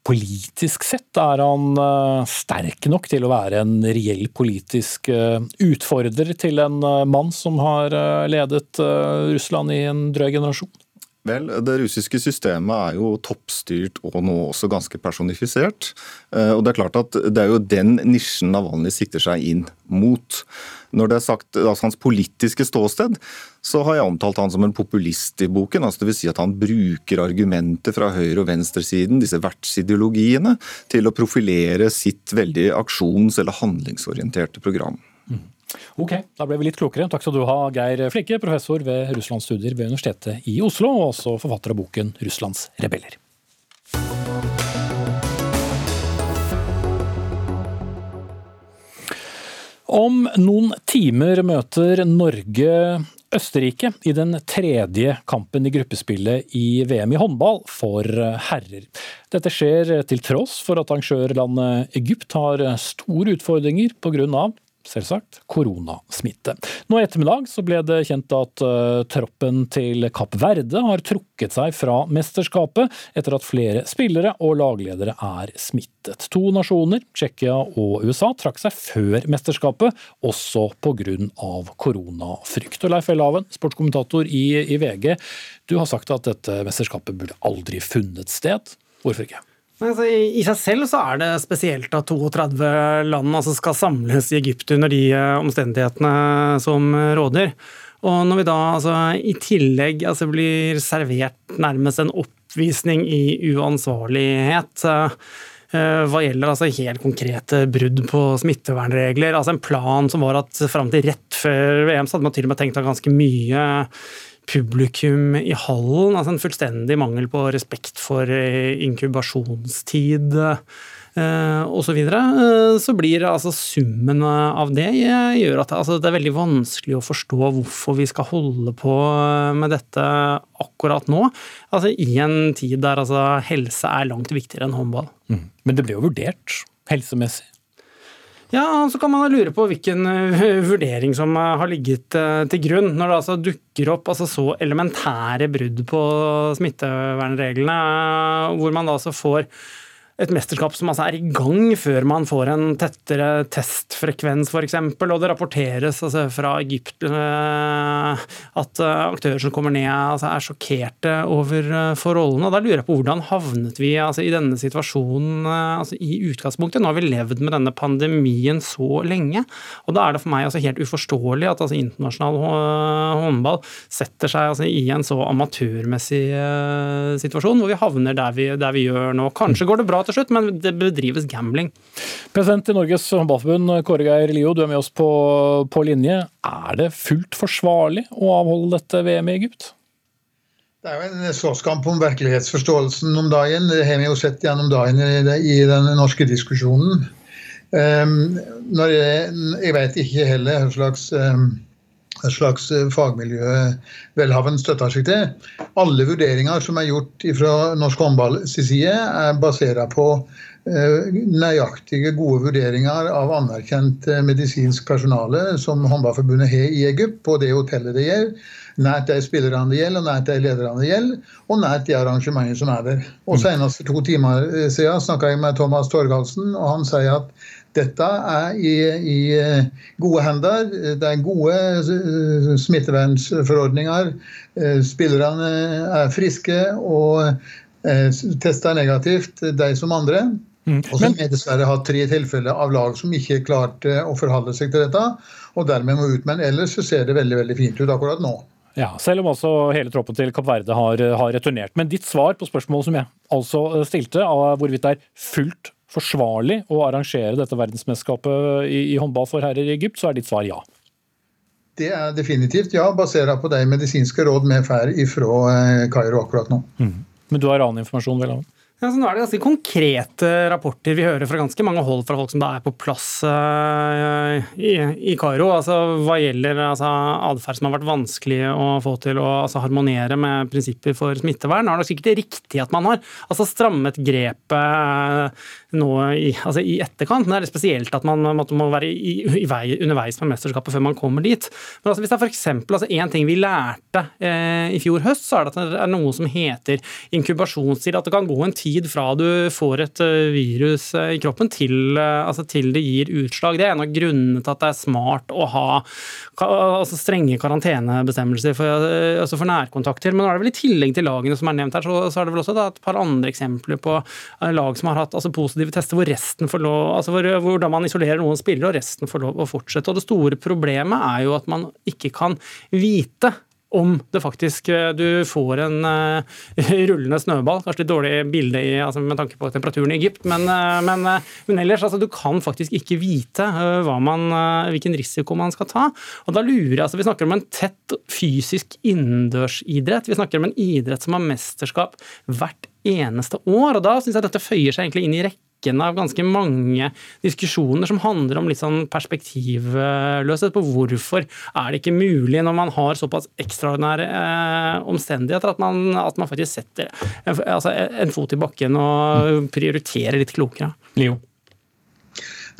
Eh, politisk sett er han eh, sterk nok til å være en reell politisk eh, utfordrer til en mann som har ledet Russland i en drøy generasjon? Vel, Det russiske systemet er jo toppstyrt og nå også ganske personifisert. Og Det er klart at det er jo den nisjen Navalnyj sikter seg inn mot. Når det er sagt altså hans politiske ståsted, så har jeg omtalt han som en populist i boken. altså Dvs. Si at han bruker argumenter fra høyre- og venstresiden, disse vertsideologiene, til å profilere sitt veldig aksjons- eller handlingsorienterte program. Mm. Ok, da ble vi litt klokere. Takk skal du ha, Geir Flinke, professor ved russlandsstudier ved Universitetet i Oslo, og også forfatter av boken 'Russlands rebeller'. Om noen timer møter Norge Østerrike i den tredje kampen i gruppespillet i VM i håndball for herrer. Dette skjer til tross for at arrangørlandet Egypt har store utfordringer pga selvsagt, koronasmitte. Nå i ettermiddag så ble det kjent at uh, troppen til Kapp Verde har trukket seg fra mesterskapet etter at flere spillere og lagledere er smittet. To nasjoner, Tsjekkia og USA, trakk seg før mesterskapet, også pga. koronafrykt. Leif Elhaven, sportskommentator i, i VG, du har sagt at dette mesterskapet burde aldri funnet sted. Hvorfor ikke? Altså, I seg selv så er det spesielt at 32 land altså, skal samles i Egypt under de eh, omstendighetene som råder. Og når vi da altså, i tillegg altså, blir servert nærmest en oppvisning i uansvarlighet uh, hva gjelder altså helt konkrete brudd på smittevernregler. altså En plan som var at fram til rett før VM så hadde man til og med tenkt av ganske mye publikum i hallen. altså En fullstendig mangel på respekt for eh, inkubasjonstid eh, osv. Så, videre. Eh, så blir altså summen av det gjør at altså, det er veldig vanskelig å forstå hvorfor vi skal holde på med dette akkurat nå. Altså I en tid der altså, helse er langt viktigere enn håndball. Mm. Men det ble jo vurdert helsemessig? Ja, Så kan man lure på hvilken eh, vurdering som eh, har ligget eh, til grunn. Når det altså dukker opp altså så elementære brudd på smittevernreglene, hvor man da altså får et mesterskap som altså er i gang før man får en tettere testfrekvens f.eks. Og det rapporteres altså, fra Egypt uh, at uh, aktører som kommer ned altså, er sjokkerte over uh, forholdene. Da lurer jeg på hvordan havnet vi altså, i denne situasjonen altså, i utgangspunktet? Nå har vi levd med denne pandemien så lenge. og Da er det for meg altså, helt uforståelig at altså, internasjonal håndball setter seg i en så amatørmessig situasjon, hvor vi havner der vi, der vi gjør nå. Kanskje går det bra til slutt, men det bedrives gambling. President i Norges håndballforbund, Kåre Geir Lio, du er med oss på, på linje. Er det fullt forsvarlig å avholde dette VM i Egypt? Det er jo en slåsskamp om virkelighetsforståelsen om dagen. Det har vi jo sett gjennom dagen i den norske diskusjonen. Um, jeg, jeg, vet ikke heller hva slags um, et slags eh, fagmiljø Welhaven støtter seg til. Alle vurderinger som er gjort fra norsk håndball side, er basert på eh, nøyaktige, gode vurderinger av anerkjent eh, medisinsk personale som Håndballforbundet har i Egypt, på det hotellet det gjelder. Nært de spillerne det gjelder, og nært de lederne det gjelder, og nært de arrangementene som er der. Og Senest for to timer siden snakka jeg med Thomas Torgalsen, og han sier at dette er i, i, eh, gode hender. Det er gode eh, smittevernforordninger. Eh, spillerne er friske og tester negativt, de som andre. Mm. Og så har vi dessverre hatt tre tilfeller av lag som ikke klarte å forholde seg til dette, og dermed må ut. Men ellers så ser det veldig veldig fint ut akkurat nå. Ja, Selv om altså hele troppen til Kapp Verde har, har returnert. Men ditt svar på spørsmålet som jeg altså stilte, av hvorvidt det er fullt forsvarlig å arrangere dette verdensmesterskapet i, i håndball for herrer i Egypt, så er ditt svar ja? Det er definitivt ja, basert på de medisinske råd vi får fra eh, Kairo akkurat nå. Mm. Men du har annen informasjon, vel? Ja, så nå er det ganske konkrete rapporter vi hører fra ganske mange hold fra folk som da er på plass uh, i, i Kairo. Altså, hva gjelder altså, som har vært vanskelig å få til å altså, harmonere med prinsipper for smittevern. Er det sikkert riktig at man har altså, strammet grepet uh, nå i, altså, i, etterkant. Men det er litt spesielt at man måtte, må være i, i vei, underveis med mesterskapet før man kommer dit. Men altså, hvis det er f.eks. Altså, en ting vi lærte uh, i fjor høst, så er det at det er noe som heter inkubasjonstid. At det kan gå en tid tid fra du får et eh, virus eh, i kroppen til, eh, altså til det gir utslag. Det er en av grunnene til at det er smart å ha altså strenge karantenebestemmelser for, altså for, nærkontakter. Men nå er det vel i tillegg til lagene som er nevnt her, så, så er det vel også et par andre eksempler på lag som har hatt altså positive tester hvor resten får lov, altså hvor, hvordan man isolerer noen spillere og resten får lov å fortsette. Og Det store problemet er jo at man ikke kan vite om det faktisk eh, du får en uh, *laughs* rullende snøball. Kanskje litt dårlig bilde i, altså med tanke på temperaturen i Egypt, men, uh, men, men ellers, altså, du kan faktisk ikke vite man, hvilken risiko man skal ta. Og da lurer jeg, altså Vi snakker om en tett fysisk innendørsidrett. Vi snakker om en idrett som har mesterskap hvert eneste år. og Da syns jeg dette føyer seg egentlig inn i rekken rekken av ganske mange diskusjoner som handler om litt sånn perspektivløshet på hvorfor er det ikke mulig når man har såpass ekstraordinære eh, omstendigheter, at man, at man, faktisk setter en, altså en fot i bakken og prioriterer litt klokere. Leo.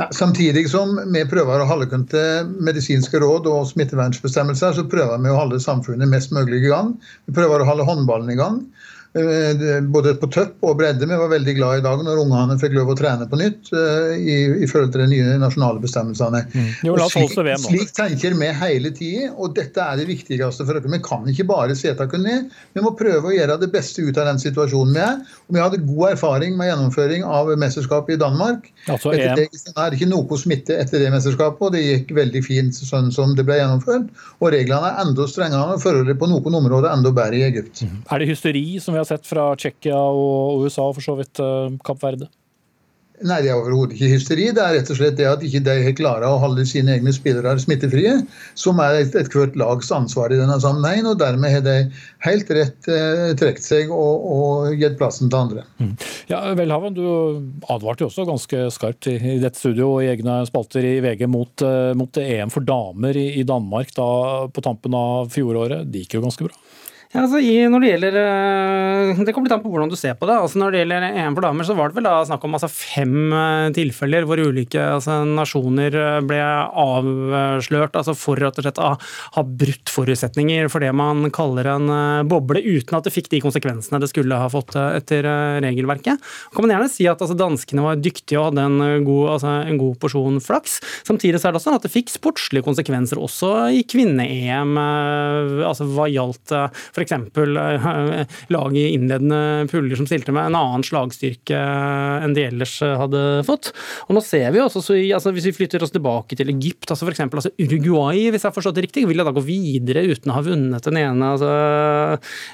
Nei, samtidig som vi prøver å holde kun til medisinske råd og smittevernsbestemmelser, så prøver vi å holde samfunnet mest mulig i gang. Vi prøver å holde håndballen i gang. Eh, både på tøpp og bredde. Vi var veldig glad i dag når ungene fikk lov å trene på nytt eh, i, i forhold til de nye nasjonale bestemmelsene. Mm. Jo, slik, slik, tenker vi hele tida, og dette er det viktigste. for oss. Vi kan ikke bare sette oss ned. Vi må prøve å gjøre det beste ut av den situasjonen vi er. Og vi hadde god erfaring med gjennomføring av mesterskapet i Danmark. Altså, det er ikke noe smitte etter det mesterskapet, og det gikk veldig fint sånn som det ble gjennomført. Og reglene er enda strengere og forholdet på noen områder enda bedre i Egypt. Mm. Er det hysteri som vi har sett fra Tsjekkia og USA og for så vidt eh, Kapp Verde? Nei, det er overhodet ikke hysteri. Det er rett og slett det at ikke de klarer å holde sine egne spillere smittefrie, som er ethvert et lags ansvar i denne sammenhengen. Og dermed har de helt rett eh, trukket seg og, og, gitt plassen til andre. Mm. Ja, Welhaven, du advarte jo også ganske skarpt i, i dette studio og i egne spalter i VG mot, uh, mot EM for damer i, i Danmark da, på tampen av fjoråret. Det gikk jo ganske bra? Ja, altså, i, når Det gjelder, eh, det kommer litt an på hvordan du ser på det. Altså, når det gjelder EM for damer, så var det vel da snakk om altså, fem eh, tilfeller hvor ulike altså, nasjoner eh, ble avslørt altså, for rett og slett å ha brutt forutsetninger for det man kaller en boble, uten at det fikk de konsekvensene det skulle ha fått etter regelverket. kan man gjerne si at altså, danskene var dyktige og hadde en god, altså, en god porsjon flaks. Samtidig så er det også sånn at det fikk sportslige konsekvenser også i kvinne-EM, altså hva gjaldt for f.eks. Eh, lag i innledende puller som stilte med en annen slagstyrke enn de ellers eh, hadde fått. Og nå ser vi også, altså Hvis vi flytter oss tilbake til Egypt, altså f.eks. Altså Uruguay, hvis jeg har forstått det riktig, vil da gå videre uten å ha vunnet en, ene, altså,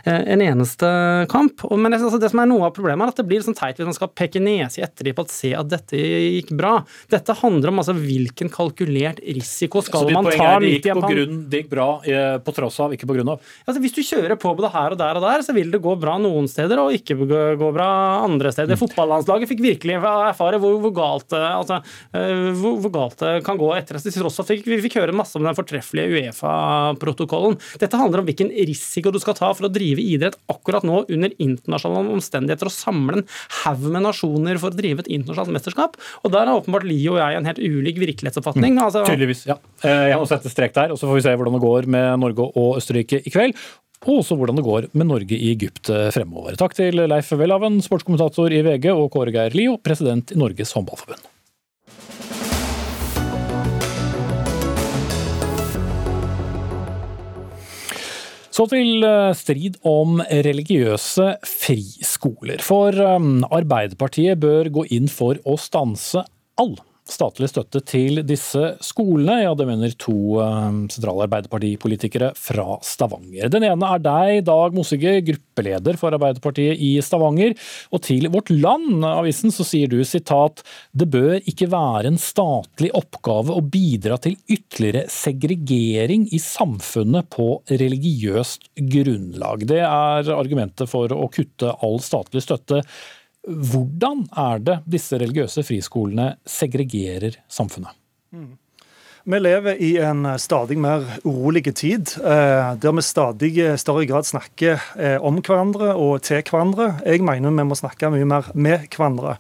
eh, en eneste kamp. Men altså, det som er noe av problemet, er at det blir sånn teit hvis man skal peke nese i ettertid på at se at dette gikk bra. Dette handler om altså, hvilken kalkulert risiko skal man ta med Japan. Så det gikk på grunn, Det gikk bra på tross av, ikke på grunn av? Altså, hvis du kjører på på det her og der og der, så vil det gå bra noen steder og ikke gå bra andre steder. Mm. Fotballandslaget fikk virkelig erfare hvor, hvor, galt, altså, eh, hvor, hvor, galt, det kan gå etter at vi fikk høre masse om den fortreffelige Uefa-protokollen. Dette handler om hvilken risiko du skal ta for å drive idrett akkurat nå under internasjonale omstendigheter og samle en haug med nasjoner for å drive et internasjonalt mesterskap. Og der har åpenbart Lio og jeg en helt ulik virkelighetsoppfatning. Mm. Altså, Tydeligvis, ja. Eh, jeg må sette strek der, og så får vi se hvordan det går med Norge og Østerrike i kveld og også hvordan det går med Norge i Egypt eh, fremover. Takk til Leif Welhaven, sportskommentator i VG, og Kåre Geir Lio, president i Norges håndballforbund. Så til eh, strid om religiøse friskoler. For eh, Arbeiderpartiet bør gå inn for å stanse all statlig støtte til disse skolene. Ja, det mener to eh, sentrale Arbeiderpartipolitikere fra Stavanger. Den ene er deg, Dag Mossige, gruppeleder for Arbeiderpartiet i Stavanger. Og til Vårt Land, avisen, så sier du sitat det bør ikke være en statlig oppgave å bidra til ytterligere segregering i samfunnet på religiøst grunnlag. Det er argumentet for å kutte all statlig støtte hvordan er det disse religiøse friskolene segregerer samfunnet? Mm. Vi lever i en stadig mer urolig tid, eh, der vi stadig større grad snakker eh, om hverandre og til hverandre. Jeg mener vi må snakke mye mer med hverandre.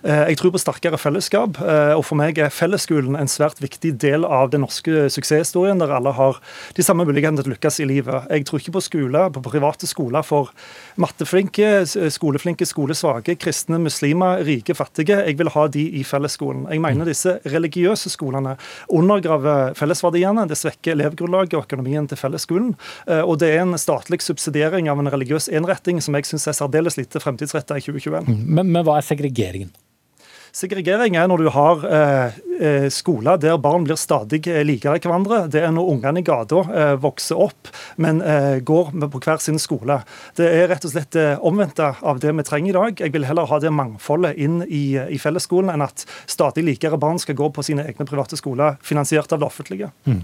Eh, jeg tror på sterkere fellesskap, og for meg er fellesskolen en svært viktig del av den norske suksesshistorien, der alle har de samme mulighetene til å lykkes i livet. Jeg tror ikke på skole, på private skoler for matteflinke, skoleflinke, skolesvake, kristne, muslimer, rike, fattige. Jeg vil ha de i fellesskolen. Jeg mener disse religiøse skolene undergraver undergraver fellesverdiene. Det svekker elevgrunnlaget og økonomien til fellesskolen. Eh, og det er en statlig subsidiering av en religiøs innretting som jeg syns er særdeles lite fremtidsretta i 2021. Men, men hva er segregeringen? Segregering er når du har eh, eh, skoler der barn blir stadig eh, likere hverandre. Det er når ungene i gata eh, vokser opp, men eh, går på hver sin skole. Det er rett og slett omvendte av det vi trenger i dag. Jeg vil heller ha det mangfoldet inn i, i fellesskolen, enn at stadig likere barn skal gå på sine egne private skoler, finansiert av det offentlige. Mm.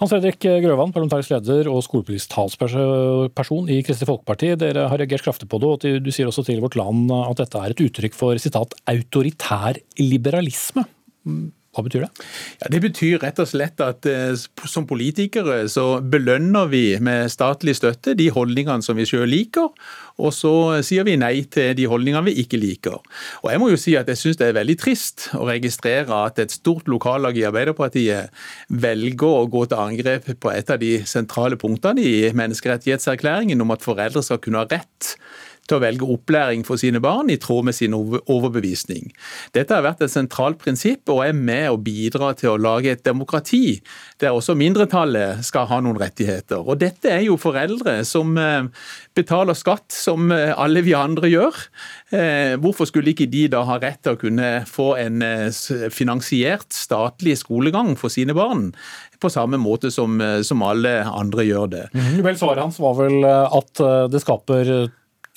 Hans Fredrik Grøvan, parlamentarisk leder og skolepolitisk talsperson i Kristelig Folkeparti. Dere har reagert kraftig på det, og du sier også til Vårt Land at dette er et uttrykk for sitat, autoritær liberalisme. liberalisme. Hva betyr det? Ja, det betyr rett og slett at eh, som politikere så belønner vi med statlig støtte de holdningene som vi sjøl liker, og så sier vi nei til de holdningene vi ikke liker. Og Jeg må jo si at jeg syns det er veldig trist å registrere at et stort lokallag i Arbeiderpartiet velger å gå til angrep på et av de sentrale punktene i menneskerettighetserklæringen om at foreldre skal kunne ha rett til å velge opplæring for sine barn i tråd med sin overbevisning. Dette har vært et sentralt prinsipp og er med å bidra til å lage et demokrati der også mindretallet skal ha noen rettigheter. Og Dette er jo foreldre som eh, betaler skatt som eh, alle vi andre gjør. Eh, hvorfor skulle ikke de da ha rett til å kunne få en finansiert statlig skolegang for sine barn? på samme måte som, som alle andre gjør det. Mm, vel, Svaret hans var vel at det skaper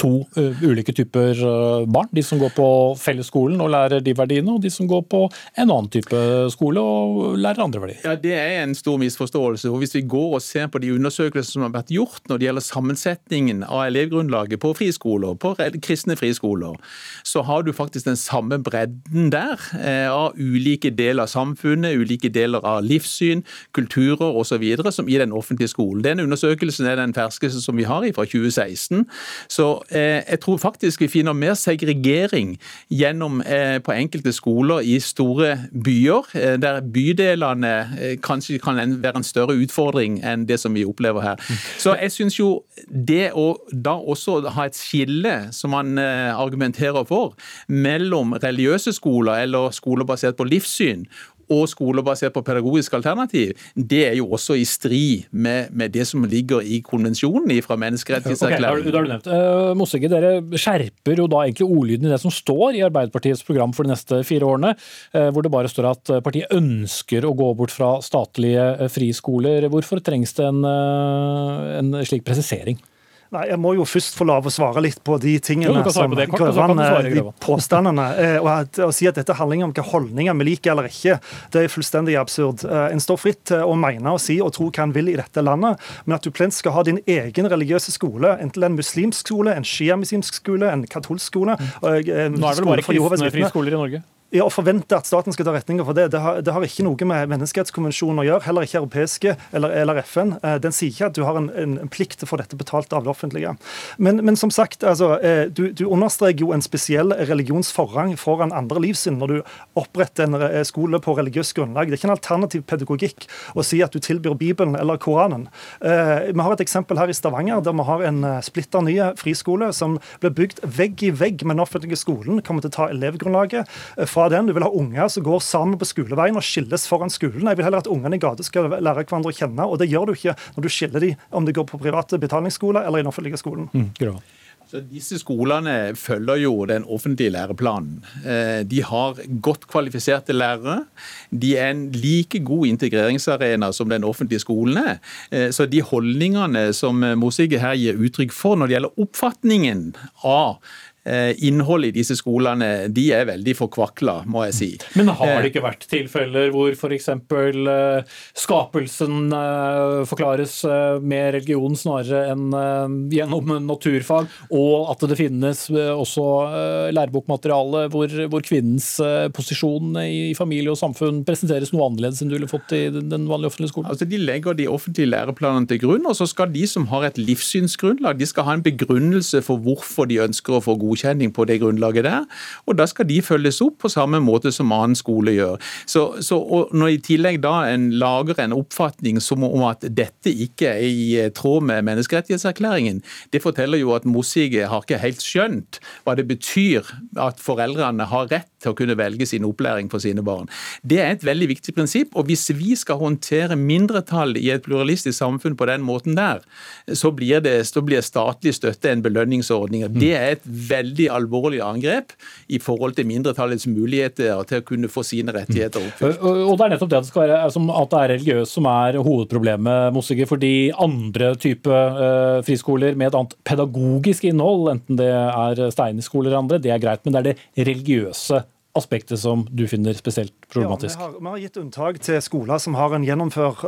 to uh, ulike typer uh, barn. De som går på fellesskolen og lærer de verdiene, og de som går på en annen type skole og lærer andre verdier. Ja, Det er en stor misforståelse. og Hvis vi går og ser på de undersøkelser som har vært gjort når det gjelder sammensetningen av elevgrunnlaget på friskoler, på kristne friskoler, så har du faktisk den samme bredden der eh, av ulike deler av samfunnet, ulike deler av livssyn, kulturer osv. som i den offentlige skolen. Den undersøkelsen er den ferskeste som vi har fra 2016. Så eh, jeg tror faktisk vi finner mer segregering gjennom eh, på enkelte skoler i store byer, eh, der bydelene eh, kanskje kan være en større utfordring enn det som vi opplever her. Så jeg syns jo det å da også ha et skille, som man eh, argumenterer for, mellom religiøse skoler eller skoler basert på livssyn og skoler basert på pedagogisk alternativ, det er jo også i strid med, med det som ligger i konvensjonen fra menneskerettighetserklæringen. Okay, har Uh, Mossegge, dere skjerper jo da egentlig ordlyden i det som står i Arbeiderpartiets program for de neste fire årene, uh, hvor det bare står at partiet ønsker å gå bort fra statlige uh, friskoler. Hvorfor trengs det en, en slik presisering? Nei, Jeg må jo først få lov å svare litt på de tingene jo, som Grøvan, de påstandene. *laughs* Og, og Å si at dette handler om hvilke holdninger vi liker eller ikke, det er fullstendig absurd. Eh, en står fritt til å mene og si og tro hva en vil i dette landet, men at du plent skal ha din egen religiøse skole, enten en muslimsk skole, en sjiamuslimsk skole, en katolsk skole mm. Nå er det vel bare kristne friskoler i Norge? Ja, Å forvente at staten skal ta retninger for det, det har, det har, ikke noe med menneskerettskonvensjonen å gjøre. Heller ikke europeiske eller, eller FN. Eh, den sier ikke at du har en, en, plikt til å få dette betalt av det offentlige. Men, men som sagt, altså, eh, du, du, understreker jo en spesiell religionsforrang foran andre livssyn når du oppretter en eh, skole på religiøst grunnlag. Det er ikke en alternativ pedagogikk å si at du tilbyr Bibelen eller Koranen. Vi har et eksempel her i Stavanger der vi har en splitter ny friskole som ble bygd vegg i vegg med den offentlige skolen. Kommer til å ta elevgrunnlaget fra den. Du vil ha unger som går sammen på skoleveien og skilles foran skolen. Jeg vil heller at ungene i gata skal lære hverandre å kjenne, og det gjør du ikke når du skiller dem om de går på private betalingsskoler eller i den offentlige skolen. Mm, så Disse skolene følger jo den offentlige læreplanen. Eh, de har godt kvalifiserte lærere. De er en like god integreringsarena som den offentlige skolen er. Eh, så de holdningene som Mosige her gir uttrykk for når det gjelder oppfatningen av innholdet i disse skolene de er veldig forkvakla, må jeg si. Men har det eh, ikke vært tilfeller hvor f.eks. Eh, skapelsen forklares med religion snarere enn gjennom naturfag, og at det finnes også lærebokmateriale hvor, hvor kvinnens posisjon i familie og samfunn presenteres noe annerledes enn du ville fått i den vanlige offentlige skolen? Altså, de legger de offentlige læreplanene til grunn, og så skal de som har et livssynsgrunnlag, de skal ha en begrunnelse for hvorfor de ønsker å få god godkjenning på det grunnlaget der. Og da skal de følges opp på samme måte som annen skole gjør. Så, så Når i tillegg da en lager en oppfatning som om at dette ikke er i tråd med menneskerettighetserklæringen, det forteller jo at Mossige har ikke helt skjønt hva det betyr at foreldrene har rett til å kunne velge sin opplæring for sine barn. Det er et veldig viktig prinsipp. og Hvis vi skal håndtere mindretall i et pluralistisk samfunn på den måten der, så blir, det, så blir statlig støtte en belønningsordning. Det er et veldig alvorlig angrep i forhold til mindretallets muligheter til å kunne få sine rettigheter oppfylt. Og det er nettopp det at det, være, at det er religiøst som er hovedproblemet, Mossige, fordi andre type uh, friskoler med et annet pedagogisk innhold, enten det er Steinerskoler eller andre, det er greit, men det er det religiøse aspektet som du finner spesielt problematisk? Ja, vi, har, vi, har, gitt unntak til skoler som har en gjennomført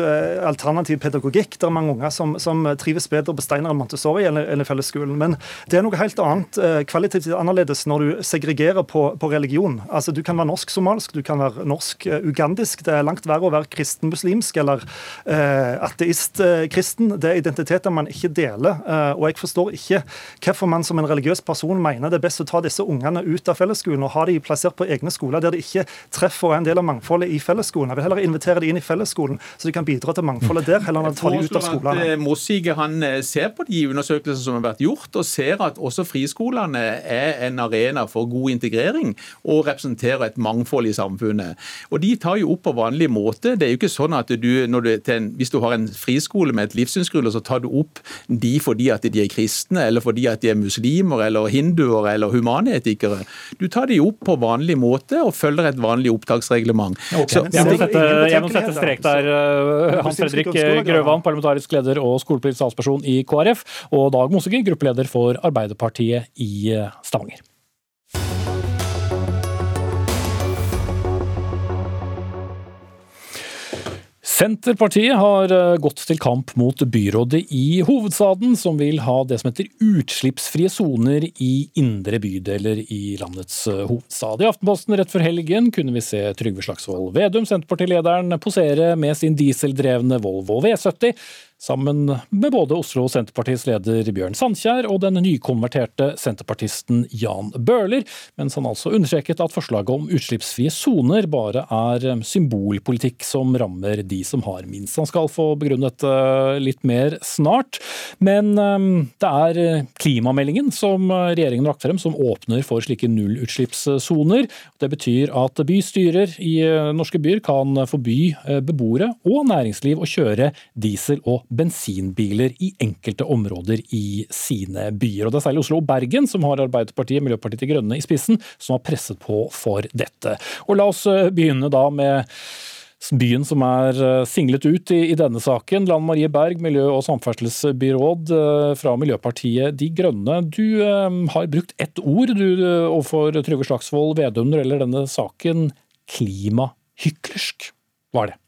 uh, alternativ pedagogikk. Det er mange unger som, som trives bedre på Steiner enn Montessori enn i fellesskolen. Men det er noe helt annet, uh, kvalitativt annerledes, når du segregerer på, på religion. Altså, Du kan være norsk-somalsk, du kan være norsk-ugandisk. Det er langt verre å være kristen-muslimsk eller uh, ateist-kristen. Det er identiteter man ikke deler. og jeg forstår ikke hvorfor man som en religiøs person mener det er best å ta disse ungene ut av fellesskolen og ha de plassert på egne skoler der de ikke treffer og er en del av mangfoldet i fellesskolen. Jeg vil heller invitere de inn i fellesskolen, så de kan bidra til mangfoldet der, heller enn å ta de ut av skolene. Eh, Mossige han eh, ser på de undersøkelsene som har vært gjort, og ser at også friskolene er en arena for god integrering og representerer et mangfold i samfunnet. Og De tar jo opp på vanlig måte. Det er jo ikke sånn at du, du en, hvis du har en friskole med et livssynsgrunnlag, så tar du opp de fordi at de er kristne, eller fordi at de er muslimer, eller hinduer eller humanetikere. Du tar de opp på vanlig måte og følger et vanlig opptaksreglement. Okay. Så, jeg, må sette, jeg må sette strek der. Uh, Hans Fredrik Grøvan, parlamentarisk leder og skolepolitisk talsperson i KrF, og Dag Moseggen, gruppeleder for Arbeiderpartiet i Stavanger. Senterpartiet har eh, gått til kamp mot byrådet i hovedstaden, som vil ha det som heter utslippsfrie soner i indre bydeler i landets eh, hovedstad. I Aftenposten rett før helgen kunne vi se Trygve Slagsvold Vedum, Senterpartilederen, posere med sin dieseldrevne Volvo V70 sammen med både Oslo Senterpartiets leder Bjørn Sandkjær og den nykonverterte senterpartisten Jan Bøhler, mens han altså understreket at forslaget om utslippsfrie soner bare er symbolpolitikk som rammer de som har minst. Han skal få begrunnet dette litt mer snart, men um, det er klimameldingen som regjeringen har lagt frem som åpner for slike nullutslippssoner. Det betyr at bystyrer i norske byer kan forby eh, beboere og næringsliv å kjøre diesel og bensinbiler i enkelte områder i sine byer. Og Det er særlig Oslo og Bergen som har Arbeiderpartiet Miljøpartiet De Grønne i spissen, som har presset på for dette. Og La oss eh, begynne da med byen som er eh, singlet ut i, denne saken. Lan Marie Berg, miljø- og samferdselsbyråd eh, fra Miljøpartiet De Grønne. Du har brukt ett ord du, overfor Trygve Slagsvold Vedum når det gjelder denne saken. Klimahyklersk. Er det?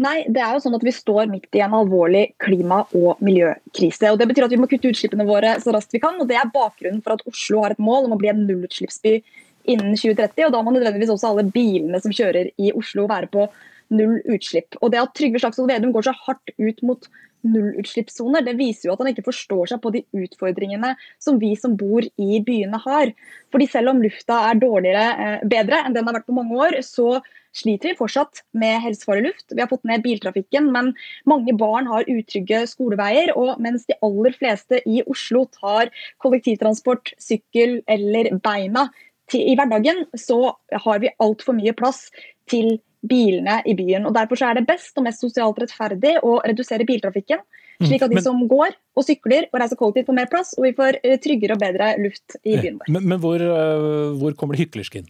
Nei, det er jo sånn at vi står midt i en alvorlig klima- og miljøkrise. og Det betyr at vi må kutte utslippene våre så raskt vi kan. og Det er bakgrunnen for at Oslo har et mål om å bli en nullutslippsby innen 2030. og Da må nødvendigvis også alle bilene som kjører i Oslo være på null utslipp. Og Det at Trygve Slagsvold Vedum går så hardt ut mot nullutslippssoner, det viser jo at han ikke forstår seg på de utfordringene som vi som bor i byene har. Fordi selv om lufta er dårligere, eh, bedre enn den har vært på mange år, så sliter vi fortsatt med helsefarlig luft. Vi har fått ned biltrafikken, men mange barn har utrygge skoleveier. Og mens de aller fleste i Oslo tar kollektivtransport, sykkel eller beina i hverdagen, så har vi altfor mye plass til bilene i byen. og Derfor er det best og mest sosialt rettferdig å redusere biltrafikken. Mm, slik at de som går og sykler og reiser kollektivt får mer plass, og vi får eh, tryggere og bedre luft i byen vår. Men, men hvor, eh, hvor kommer det hyklersk inn?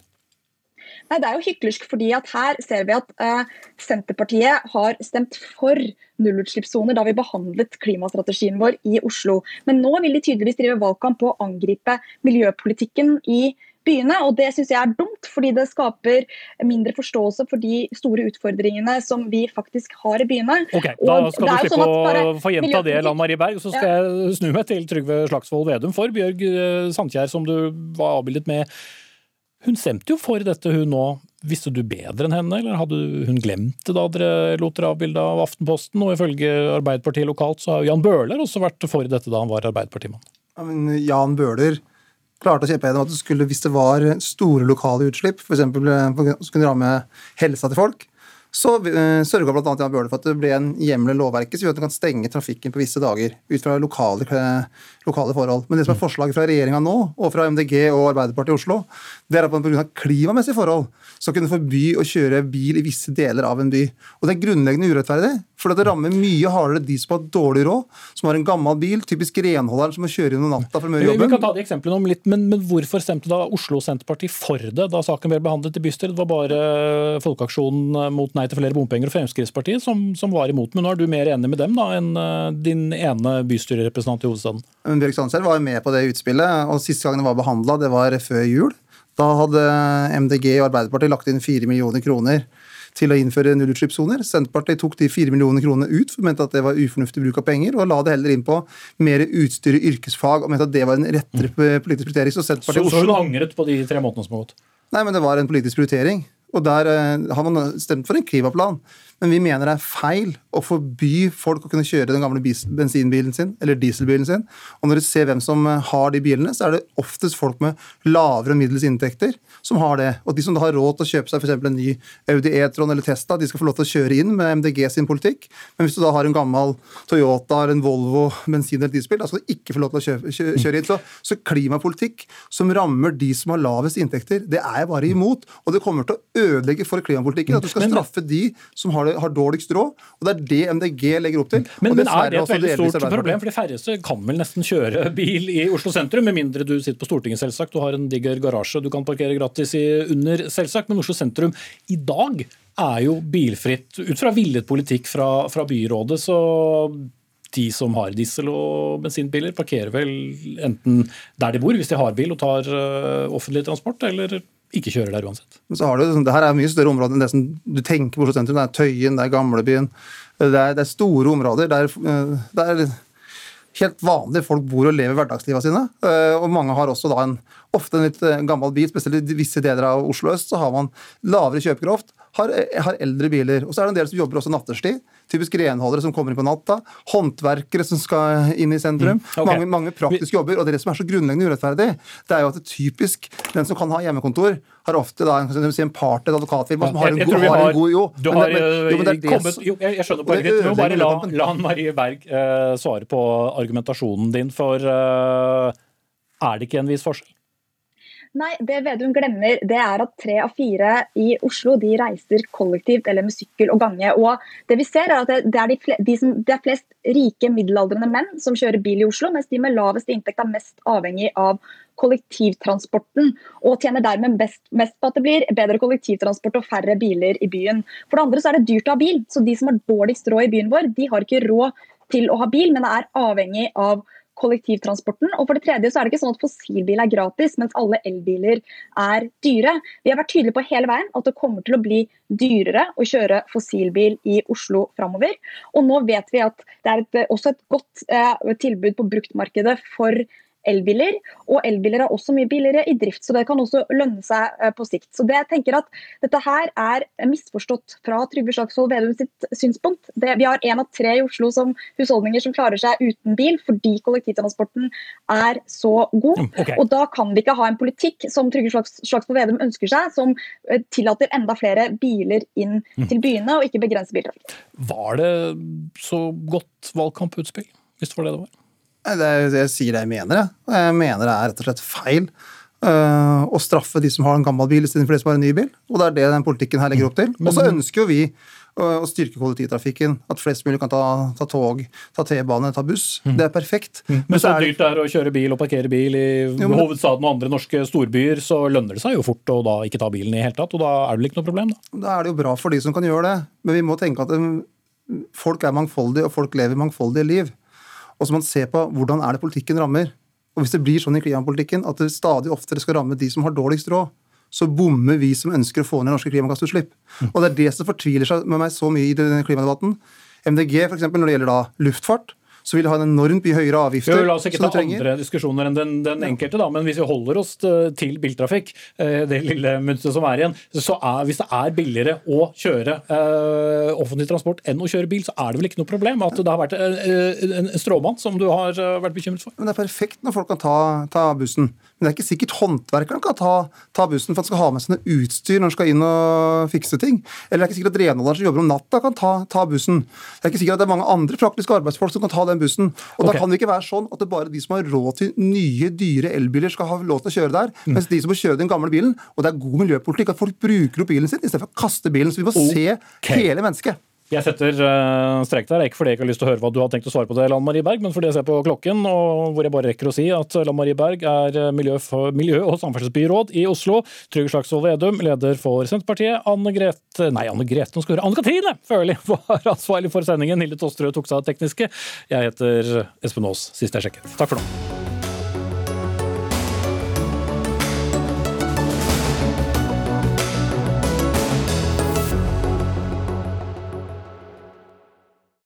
Nei, Det er jo hyklersk fordi at her ser vi at uh, Senterpartiet har stemt for nullutslippssoner da vi behandlet klimastrategien vår i Oslo. Men nå vil de tydeligvis drive valgkamp på å angripe miljøpolitikken i byene, og Det syns jeg er dumt, fordi det skaper mindre forståelse for de store utfordringene som vi faktisk har i byene. Ok, Da skal du slippe sånn å få gjenta det, Lan Marie Berg. Så skal ja. jeg snu meg til Trygve Slagsvold Vedum for Bjørg eh, Sandkjær, som du var avbildet med. Hun stemte jo for dette, hun nå. Visste du bedre enn henne, eller hadde hun glemt det da dere lot dere avbilde av Aftenposten? Og ifølge Arbeiderpartiet lokalt så har Jan Bøhler også vært for dette da han var Arbeiderpartimann. Ja, men Jan Bøhler klarte å kjempe gjennom at det skulle, hvis det var store lokale utslipp, f.eks. som kunne ramme helsa til folk, så uh, sørga bl.a. Jan Bøhler for at det ble en hjemmel i lovverket som gjør at man kan stenge trafikken på visse dager ut fra lokale, lokale forhold. Men det som er forslaget fra regjeringa nå, og fra MDG og Arbeiderpartiet i Oslo, det er at man pga. klimamessige forhold skal kunne forby å kjøre bil i visse deler av en by. Og Det er grunnleggende urettferdig, for det rammer mye hardere de som har dårlig råd, som har en gammel bil, typisk renholderen som må kjøre gjennom om natta for å gjøre jobben. Vi kan ta de eksemplene om litt, men, men, hvorfor stemte da Oslo Senterparti for det da saken ble behandlet i bystyret? Det var bare Folkeaksjonen mot nei til flere bompenger og Fremskrittspartiet som, som, var imot. Men nå er du mer enig med dem da enn eh, din ene bystyrerepresentant i hovedstaden? Bjørg Sandkjær var med på det utspillet, og siste gang det var behandla, det var før jul. Da hadde MDG og Arbeiderpartiet lagt inn 4 millioner kroner til å innføre nullutslippssoner. Senterpartiet tok de 4 millioner kronene ut, for mente at det var ufornuftig bruk av penger, og la det heller inn på mer utstyr i yrkesfag, og mente at det var en rettere politisk prioritering. Så, så, så hun angret på de tre månedene som har gått? Nei, men det var en politisk prioritering. Og der eh, har man stemt for en klimaplan. Men vi mener det er feil å forby folk å kunne kjøre den gamle bensinbilen sin eller dieselbilen sin. Og når du ser hvem som eh, har de bilene, så er det oftest folk med lavere og middels inntekter som har det. Og de som har råd til å kjøpe seg f.eks. en ny Audi E-tron eller Tesla, de skal få lov til å kjøre inn med MDG sin politikk. Men hvis du da har en gammel Toyota eller en Volvo bensin- eller dieselbil, da skal du ikke få lov til å kjøre, kjøre inn. Så, så, klimapolitikk som rammer de som har lavest inntekter, det er jeg bare imot. Og det kommer til å ødelegge for klimapolitikken at du skal straffe de som har det dårlig, har dårligst råd. Og det er det MDG legger opp til. Men, men er det et veldig stort problem? For de færreste kan vel nesten kjøre bil i Oslo sentrum, med mindre du sitter på Stortinget, selvsagt. Du har en diger garasje du kan parkere gratis i under, selvsagt. Men Oslo sentrum i dag er jo bilfritt ut fra villet politikk fra, fra byrådet. så de som har diesel- og bensinbiler, parkerer vel enten der de bor, hvis de har bil og tar øh, offentlig transport, eller ikke kjører der uansett. Men så har du, det her er mye større områder enn det som du tenker på Oslo sentrum. Det er Tøyen, det er Gamlebyen. Det er, det er store områder Det er, det er helt vanlige folk bor og lever hverdagslivet sine. Eh, Og mange har også da en, ofte en litt eh, gammel bil, spesielt i visse deler av Oslo øst, så har man lavere kjøpekraft, har, eh, har eldre biler. Og så er det en del som jobber også nattestid. Typisk renholdere som kommer inn på natta. Håndverkere som skal inn i sentrum. Mm, okay. Mange, mange praktiske jobber. Og det det som er så grunnleggende urettferdig, det er jo at det typisk den som kan ha hjemmekontor, har ofte da en, si, en part, et advokatfirma, som har en, god, har har- en god Jo, Du men har men- jo, men det er det kommet jo, Jeg jeg skjønner poenget ditt. Vi må bare la, la Marie Berg uh, svare på argumentasjonen din, for uh, er det ikke en viss forskjell? Nei, det Vedum glemmer, det er at tre av fire i Oslo de reiser kollektivt eller med sykkel og gange. Og det vi ser er at det, er, de fle, de som, det er flest rike middelaldrende menn som kjører bil i Oslo, mens de med lavest inntekt er mest avhengig av kollektivtransporten, og tjener dermed best, mest på at det blir bedre kollektivtransport og færre biler i byen. For det andre så er det dyrt å ha bil, så de som har dårligst råd i byen vår, de har ikke råd til å ha bil, men er avhengig av kollektivtransporten. Og for det tredje så er det ikke sånn at fossilbil er gratis, mens alle elbiler er dyre. Vi har vært tydelige på hele veien at det kommer til å bli dyrere å kjøre fossilbil i Oslo framover. Og nå vet vi at det er et, også et godt eh, tilbud på bruktmarkedet for elbiler, og elbiler er også mye billigere i drift, så det kan også lønne seg eh, på sikt. Så det jeg tenker at Dette her er misforstått fra Trygve Slagsvold Vedum sitt synspunkt. Det, vi har én av tre i Oslo som husholdninger som klarer seg uten bil, fordi kollektivtransporten er så god. Okay. Og da kan vi ikke ha en politikk som Trygve Slags, Slagsvold Vedum ønsker seg, som eh, tillater enda flere biler inn Mm. til byene, og ikke begrenser biltrafikk. Var det så godt valgkamputspill, hvis det var det det var? Er, jeg sier det jeg mener. Jeg, Og jeg mener det er rett og slett feil uh, å straffe de som har en gammel bil istedenfor de som har en ny bil. Og det er det den politikken her legger opp til. Og så ønsker jo vi øh, å styrke kollektivtrafikken. At flest mulig kan ta, ta tog, ta T-bane, ta buss. Det er perfekt. Men så er det- dyrt det er å kjøre bil og parkere bil i Jo, men- hovedstaden og andre norske storbyer, så lønner det seg jo fort å da ikke ta bilen i det hele tatt, og da er det vel ikke noe problem, da. Da er det jo bra for de som kan gjøre det, men vi må tenke at um, folk er mangfoldige, og folk lever mangfoldige liv. Og så må man se på hvordan er det politikken rammer. Og hvis det blir sånn i klimapolitikken at det stadig oftere skal ramme de som har dårligst råd, så bommer vi som ønsker å få ned norske klimagassutslipp. Og det er det som fortviler seg med meg så mye i denne klimadebatten. MDG, f.eks., når det gjelder da luftfart, så vil det ha en enormt mye høyere avgifter. Jo, la oss ikke ta andre diskusjoner enn den, den enkelte, da, men hvis vi holder oss til til biltrafikk, eh, det lille mønsteret som er igjen, så er, hvis det er billigere å kjøre eh, offentlig transport enn å kjøre bil, så er det vel ikke noe problem at det har vært eh, en, en stråmann som du har eh, vært bekymret for? Men det er perfekt når folk kan ta, ta bussen. Men det er ikke sikkert håndverkeren kan ta, ta bussen for han skal ha med seg noe utstyr når han skal inn og fikse ting. Eller det er ikke sikkert at renholderen som jobber om natta, kan ta, ta bussen. Det er ikke sikkert at det er mange andre praktiske arbeidsfolk som kan ta den bussen. Og okay. da kan det ikke være sånn at det bare de som har råd til nye, dyre elbiler, skal ha lov til å kjøre der, mens de som må kjøre den gamle bilen, og det er god miljøpolitikk at folk bruker opp bilen sin istedenfor å kaste bilen. Så vi må se hele mennesket. Jeg setter uh, strek der, ikke fordi jeg ikke har lyst til å høre hva du har tenkt å svare på det, Lan Marie Berg, men fordi jeg ser på klokken, og hvor jeg bare rekker å si at Lan Marie Berg er eh, miljø, miljø- og samferdselsbyråd i Oslo. Trygve Slagsvold Vedum, leder for Senterpartiet. Anne Grete Nei, Anne Grete, nå skal høre. Anne Katrine Førli *laughs* var ansvarlig for sendingen. Hilde Tosterød tok seg av tekniske. Jeg heter Espen Aas, sist jeg sjekket. Takk for nå.